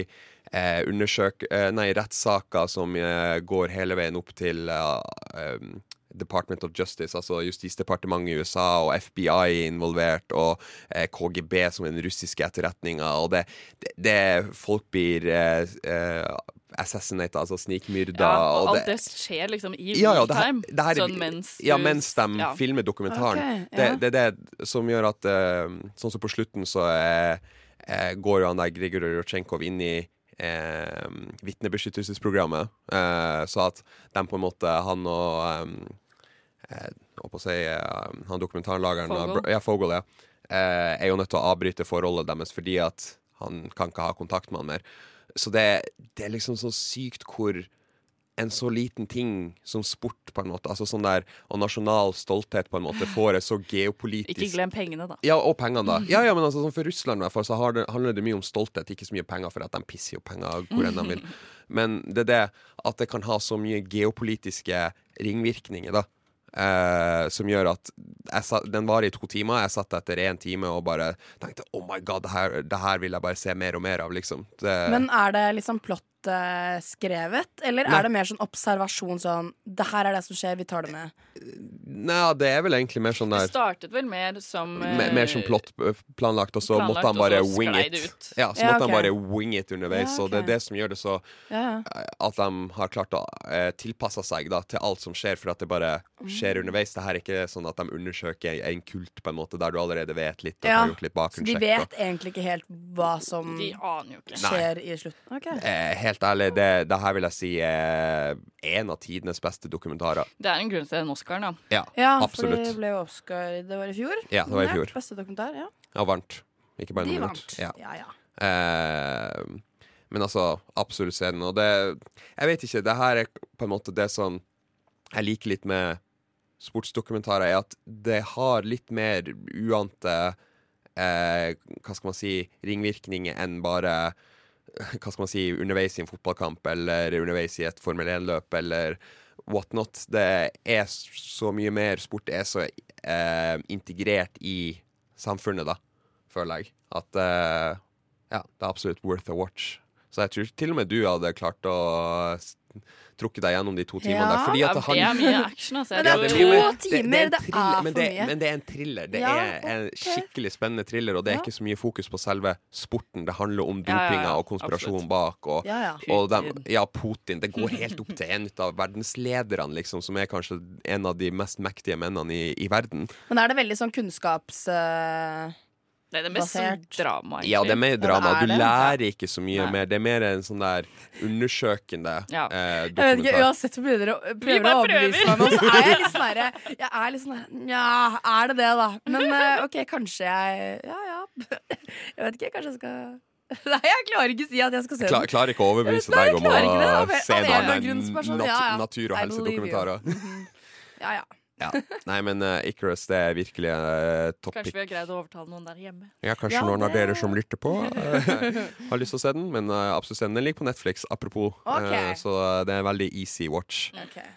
eh, undersøk... Eh, nei, rettssaker som eh, går hele veien opp til eh, um, Department of Justice, altså Justisdepartementet i USA, og FBI er involvert, og eh, KGB, som er den russiske etterretninga, og det, det, det Folk blir eh, assassinated, altså snikmyrda. Ja, og og alt det skjer liksom i ja, ja, real her- time. her er- sånn mens Ja, mens de filmer dokumentaren. Okay, det, det er det som gjør at eh, Sånn som på slutten så eh, eh, går jo han der Grigor Rotsjenkov inn i eh, vitnebeskyttelsesprogrammet, eh, så at de på en måte Han og eh, eh, å si Han dokumentarlageren Fogel. Ja, Fogel, ja. Er jo nødt til å avbryte forholdet deres fordi at han kan ikke ha kontakt med han mer. Så det, det er liksom så sykt hvor en så liten ting som sport, på en måte, altså sånn der, og nasjonal stolthet, på en måte, får et så geopolitisk Ikke glem pengene, da. Ja, og pengene, da. Ja, ja, men altså, sånn for Russland i hvert fall, så har det, handler det mye om stolthet, ikke så mye penger, for at de pisser jo penger hvor enn de vil. Men det er det at det kan ha så mye geopolitiske ringvirkninger, da. Eh, som gjør at jeg sa, Den varer i to timer. Jeg satt etter én time og bare tenkte oh my god, det her, det her vil jeg bare se mer og mer av, liksom. Det, Men er det liksom plott eh, skrevet, eller Nei. er det mer sånn observasjon sånn Det her er det som skjer, vi tar det med? Nei, det er vel egentlig mer sånn der Det startet vel mer som uh, mer, mer som plott eh, planlagt, og så planlagt, måtte han bare wing it. ut. Ja, så Ja, måtte ok. han bare wing it underveis, Ja, og det er det som gjør det så Ja. eh, At de har klart å uh, tilpasse seg da, til alt som skjer, for at det bare skjer underveis. Det her er ikke sånn at de undersøker en kult på en måte der du allerede vet litt og Ja, har gjort litt Så de vet egentlig ikke helt hva som De aner jo ikke. skjer i slutten? Okay. Eh, helt ærlig, det, det her vil jeg si er en av tidenes beste dokumentarer. Det er en grunn til den Oscaren, da. Ja, Ja, for det ble jo Oscar Det var i fjor? Ja, det var i fjor. Beste dokumentar, ja. Ja, vant. Ikke bare De vant. Ja. Ja, ja. Eh, men altså, absolutt se den. Og det Jeg vet ikke, det her er på en måte det som jeg liker litt med sportsdokumentarer, er at det har litt mer uante eh, Hva skal man si ringvirkninger enn bare hva skal man si, underveis i en fotballkamp eller underveis i et Formel 1-løp eller whatnot. Det er så mye mer sport. Er så eh, integrert i samfunnet, da, føler jeg. At eh, ja, det er absolutt worth a watch. Så jeg tror til og med du hadde klart å s- trukke deg gjennom de to timene Ja. der. Fordi at han, det er mye action, altså. Men det er to timer, en det er for men det, mye. Men det er en thriller. Det Ja, er en skikkelig spennende thriller, og det er ikke så mye fokus på selve sporten. Det handler om dopinga og konspirasjonen bak. Og, Ja, ja. og dem- ja, Putin. Det går helt opp til en av verdenslederne, liksom, som er kanskje en av de mest mektige mennene i, i verden. Men er det veldig sånn kunnskaps... eh, Det er mest sånn Basert. drama, egentlig. Ja, det er mer drama. Ja, er Du lærer ikke så mye Nei. mer. Det er mer en sånn der undersøkende Ja. eh, Jeg vet ikke, dokumentar. Uansett så prøver dere å, overbevise meg men så er jeg litt sånn herre Jeg er litt sånn Nja, er det det, da? Men eh, OK, kanskje jeg Ja ja. Jeg vet ikke, kanskje jeg skal Nei, jeg klarer ikke å si at jeg skal se klar, den. klarer ikke å overbevise Nei, deg om å det, se en annen sånn, nat natur- og helsedokumentarer. Mhm. Ja ja. Ja. Nei, men uh, Icarus, det er virkelig uh, topp Kanskje vi har greid å overtale noen der hjemme. Ja, kanskje Ja, noen av dere som lytter på, uh, har lyst til å se den. Men uh, absolutt se den. Ligger på Netflix, apropos. Okay. Eh, så det er veldig easy watch. Okay.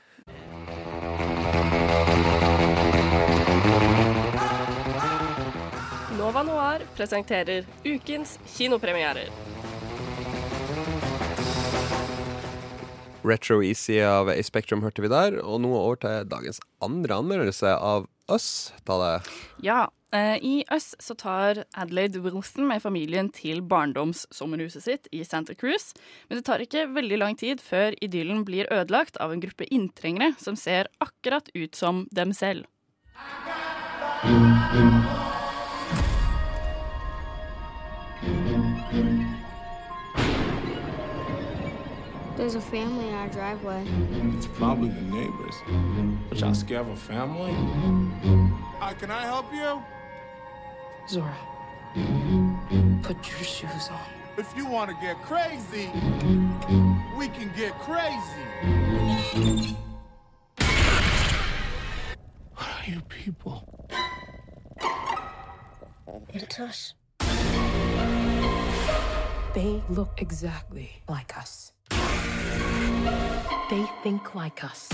Nova Noir presenterer ukens kinopremierer. Retro Easy av A Spectrum hørte vi der. Og nå over til dagens andre anmeldelse av Us. Ta det. Ja, eh, i Us så tar Adelaide Wilson med familien til barndomssommerhuset sitt i Santa Cruz. Men det tar ikke veldig lang tid før idyllen blir ødelagt av en gruppe inntrengere som ser akkurat ut som dem selv. There's a family in our driveway. It's probably the neighbors. But y'all scared of a family? Hi, can I help you? Zora, put your shoes on. If you want to get crazy, we can get crazy. What are you people? It's us. They look exactly like us. They think like us.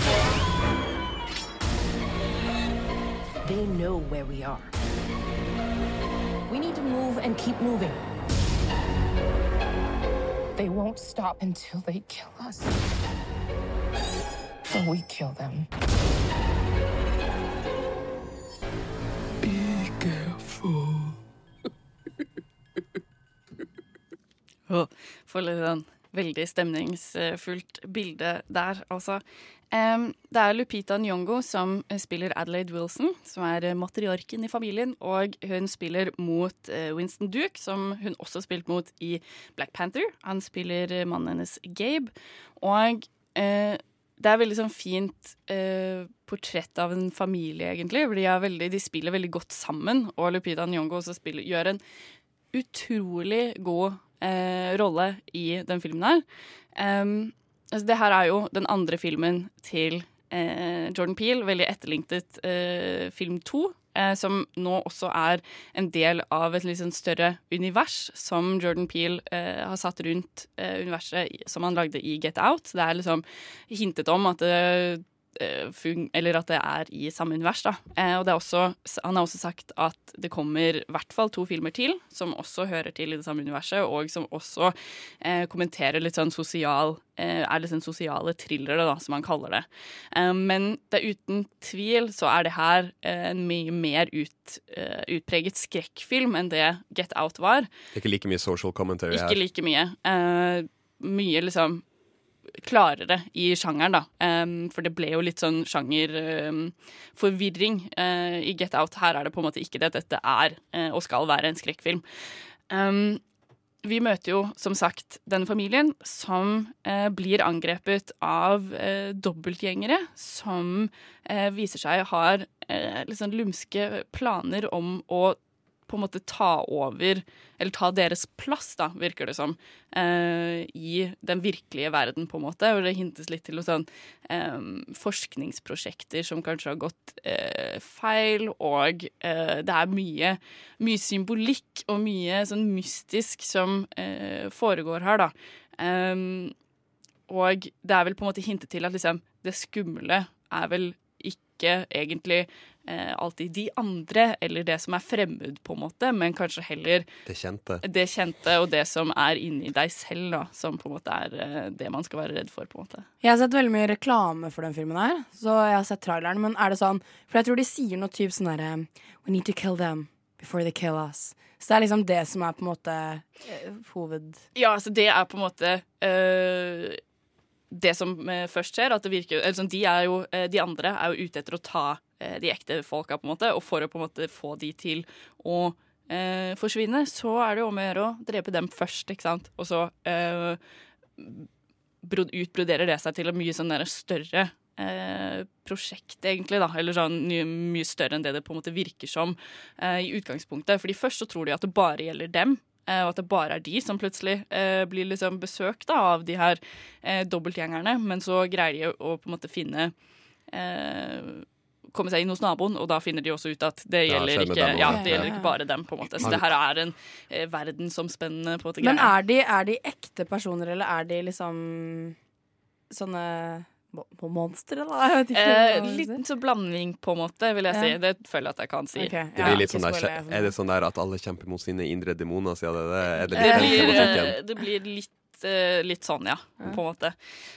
They know where we are. We need to move and keep moving. They won't stop until they kill us. Or we kill them. Be careful. oh, Får litt sånn veldig stemningsfullt bilde der, altså. Det er Lupita Nyong'o som spiller Adelaide Wilson, som er matriarken i familien. Og hun spiller mot eh, Winston Duke, som hun også spilte mot i Black Panther. Han spiller eh, mannen hennes Gabe. Og eh, det er veldig sånn fint eh, portrett av en familie, egentlig. For de, veldig, de spiller veldig godt sammen. Og Lupita Nyong'o også spiller, gjør en utrolig god eh, rolle i den filmen her. Um, altså det her er jo den andre filmen til eh, Jordan Peele, veldig etterlengtet eh, film to. Eh, som nå også er en del av et sånn større univers som Jordan Peele eh, har satt rundt eh, universet som han lagde i Get Out. Det er liksom hintet om at det eller at det er i samme univers. da. Eh, og det er også, han har også sagt at det kommer i hvert fall to filmer til som også hører til i det samme universet, og som også eh, kommenterer litt sånn sosial eh, Er litt sånn sosiale thrillere, da, som han kaller det. Eh, men det er uten tvil så er det her eh, en mye mer ut, eh, utpreget skrekkfilm enn det Get Out var. Det er ikke like mye social commentary Ikke her. like mye. Eh, mye liksom klarere i sjangeren, da. Um, for det ble jo litt sånn sjangerforvirring eh, i Get Out. Her er det på en måte ikke det. Dette er uh, og skal være en skrekkfilm. Um, vi møter jo som sagt denne familien som eh, blir angrepet av eh, dobbeltgjengere som eh, viser seg har eh, sånn lumske planer om å på en måte ta over, eller ta deres plass, da, virker det som, eh, i den virkelige verden, på en måte. Og det hintes litt til sånn eh, forskningsprosjekter som kanskje har gått eh, feil, og eh, det er mye, mye symbolikk og mye sånn mystisk som eh, foregår her, da. Em, og det er vel på en måte hintet til at liksom, det skumle er vel ikke egentlig eh, alltid de andre, eller det som er fremmed, på en måte, men kanskje heller Det kjente. det kjente og det som er inni deg selv, da, som på en måte er eh, det man skal være redd for, på en måte. Jeg har sett veldig mye reklame for den filmen her, så jeg har sett traileren. Men er det sånn For jeg tror de sier noe typ sånn derre We need to kill them before they kill us. Så det er liksom det som er på en måte eh, hoved... Ja, altså det er på en måte øh, det som øh, først skjer. At det virker sånn, de, jo, øh, de andre er jo ute etter å ta øh, de ekte folka, på en måte. Og for å på en måte få de til å eh, forsvinne, så er det jo om å gjøre å drepe dem først, ikke sant. Og så eh, bro- utbroderer det seg til et mye sånn større eh, prosjekt, egentlig, da. Eller sånn mye større enn det det på en måte virker som eh, i utgangspunktet. Fordi først så tror de at det bare gjelder dem. Eh, Og at det bare er de som plutselig eh, blir liksom besøkt da, av de her eh, dobbeltgjengerne. Men så greier de å på en måte finne eh, Komme seg inn hos naboen, og da finner de også ut at det gjelder, ikke, ja, det gjelder Ja. ikke bare dem. på en måte Så det her er en eh, verdensomspennende på en måte Men er de, er de ekte personer, eller er de liksom sånne mo- monstre, da? Jeg vet ikke. Eh, litt sånn blanding, på en måte, vil jeg si. Ja. Det føler jeg at jeg kan si. Ok, Det ja, blir litt sånn der, for er det sånn der at alle kjemper mot sine indre demoner, sier det, det er det Det litt det, blir, eh, det blir litt, eh, litt sånn, ja. På en måte.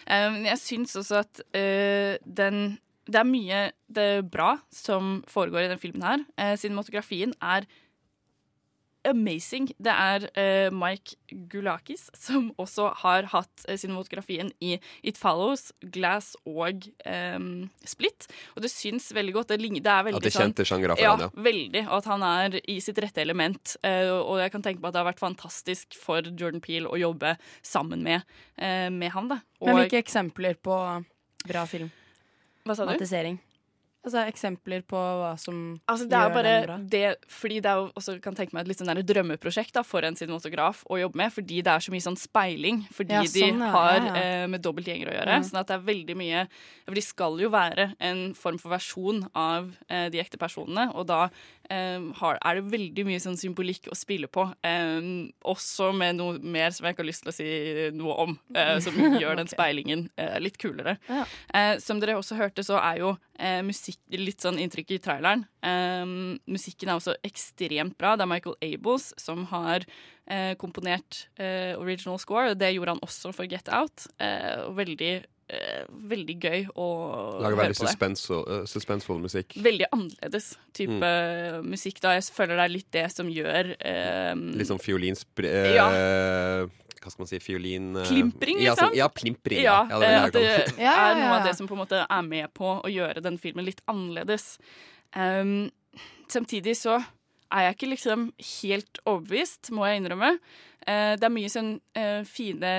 Um, jeg syns også at uh, den Det er mye det er bra som foregår i den filmen her. Uh, cinematografien er amazing. Det er uh, Mike Gulakis som også har hatt uh, cinematografien i It Follows, Glass og um, Split. Og det syns veldig godt. Det, det er veldig At det sånn kjente sjangere for ja, han, ja. veldig. Og at han er i sitt rette element. Uh, og jeg kan tenke på at det har vært fantastisk for Jordan Peele å jobbe sammen med, eh, med han. Da. Og, Men hvilke eksempler på bra film? Hva sa du? Matisering. Altså eksempler på hva som Altså, det er gjør bare den bra. det, fordi det er jo også kan tenke meg et litt sånn drømmeprosjekt da, for en cinematograf å jobbe med, fordi det er så mye sånn speiling. Fordi Ja, de sånn, de har ja, ja. eh, med dobbeltgjengere å gjøre. Sånn at det er veldig mye For de skal jo være en form for versjon av eh, de ekte personene, og da har, er det veldig mye sånn symbolikk å spille på. Eh, også med noe mer som jeg ikke har lyst til å si noe om, uh, som gjør den speilingen uh, litt kulere. Ja. Uh, som dere også hørte, så er jo musikk litt sånn inntrykk i traileren. Eh, musikken er også ekstremt bra. Det er Michael Abels som har komponert original score. Det gjorde han også for Get Out. Og veldig, veldig gøy å Lager høre veldig på det. Lager uh, suspensfull musikk. Veldig annerledes type musikk. da Jeg føler det er litt det som gjør eh, Litt sånn fiolinspr... eh, Ja. Hva skal man si? Fiolin... eh, Klimpring, ja, liksom? sånn, ja, plimpring. Ja, Ja, ja, det eh, det det. Ja, ja, er noe av det som på en måte er med på å gjøre den filmen litt annerledes. Um, samtidig så er jeg ikke liksom helt overbevist, må jeg innrømme. Uh, det er mye sånn uh, fine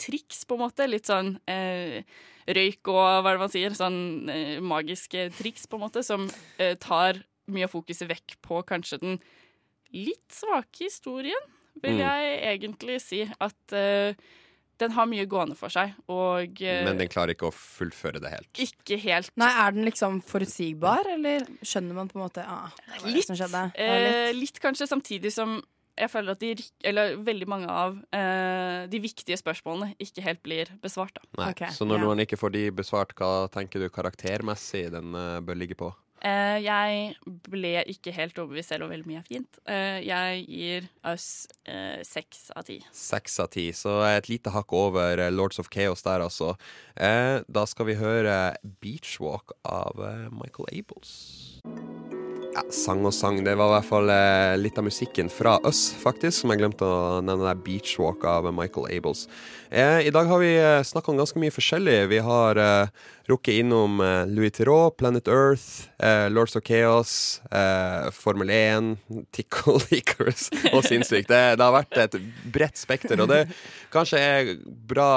triks, på en måte. Litt sånn eh, røyk og hva er det man sier, sånn eh, magiske triks, på en måte, som eh, tar mye av fokuset vekk på kanskje den litt svake historien, vil Mm. jeg egentlig si. At eh, den har mye gående for seg, og eh, Men den klarer ikke å fullføre det helt. ikke helt Nei, Er den liksom forutsigbar, eller skjønner man på en måte ah, Litt, som skjedde? Ja, eh, litt. litt kanskje, samtidig som jeg føler at de, eller veldig mange av eh, de viktige spørsmålene ikke helt blir besvart. Da. Nei. Så når noen ikke får de besvart, hva tenker du karaktermessig den uh, bør ligge på? Eh, jeg ble ikke helt overbevist, selv om veldig mye er fint. Eh, jeg gir oss eh, seks av ti. Seks av ti, så et lite hakk over eh, Lords of Chaos der, altså. Eh, da skal vi høre Beachwalk av Michael Abels. Ja, sang og sang. Det var i hvert fall eh, litt av musikken fra oss, faktisk, som jeg glemte å nevne der. Beachwalk av Michael Abels. Eh, I dag har vi eh, snakka om ganske mye forskjellig. Vi har eh, rukket innom eh, Louis Theroux, Planet Earth, eh, Lords of Chaos, eh, Formel 1, Tickle Icarus og sinnssykt. Det, det har vært et bredt spekter, og det kanskje er bra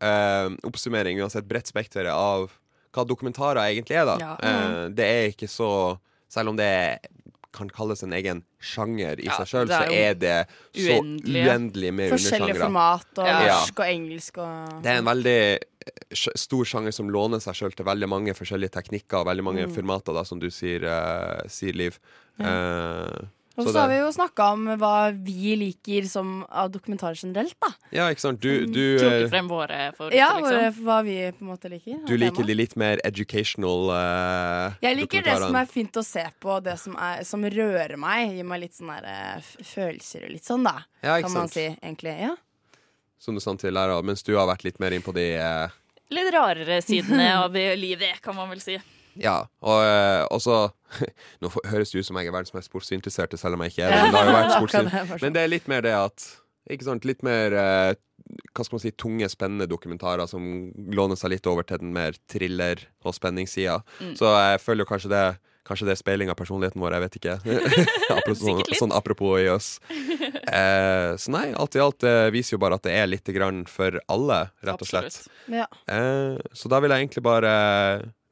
eh, oppsummering uansett bredt spekter av hva dokumentarer egentlig er, da. Ja. Eh, det er ikke så Selv om det kan kalles en egen sjanger i Ja, seg sjøl, så er det så uendelig med Forskjellige undersjangre. format og Ja. norsk og engelsk og Det er en veldig eh, stor sjanger som låner seg sjøl til veldig mange forskjellige teknikker og veldig mange Mm. formater, da, som du sier, uh, sier Liv. Eh, Og så så har vi jo snakka om hva vi liker som av dokumentarer generelt, da. Ja, ikke sant. Du, du, Trukket eh, frem våre favoritter, Ja, liksom. våre- hva vi på en måte liker. du liker de litt mer educational uh, Jeg liker det som er fint å se på, det som, er, som rører meg. Gir meg litt sånne der, eh, følelser og litt sånn, da. Ja, ikke kan man sant. si, egentlig. Ja. Som du samtidig lærer av, mens du har vært litt mer inn på de uh, Litt rarere sidene av livet, kan man vel si. Ja, og og, så Nå høres det ut som jeg er verdens mest sportsinteresserte, selv om jeg ikke er det. Men, det har jo vært men det er litt mer det at Ikke sant, litt mer eh, Hva skal man si, tunge, spennende dokumentarer som låner seg litt over til den mer thriller- og spenningssida. Mm. Så jeg føler jo kanskje det Kanskje det er speiling av personligheten vår, jeg vet ikke. apropos, sånn, sånn apropos i oss. Eh, så nei, alt i alt det viser jo bare at det er litt grann for alle, rett og slett. Ja. Eh, så da vil jeg egentlig bare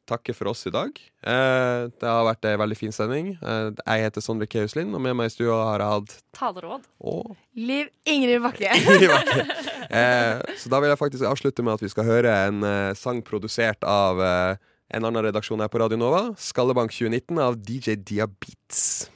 takke for oss i dag. Eh, det har vært ei veldig fin sending. Eh, jeg heter Sondre Keus Lind, og med meg i stua har jeg hatt Taleråd. Og Liv Ingrid Bakke. eh, Så da vil jeg faktisk avslutte med at vi skal høre en sang produsert av en annen redaksjon her på Radio Nova. 'Skallebank 2019' av DJ Diabeats.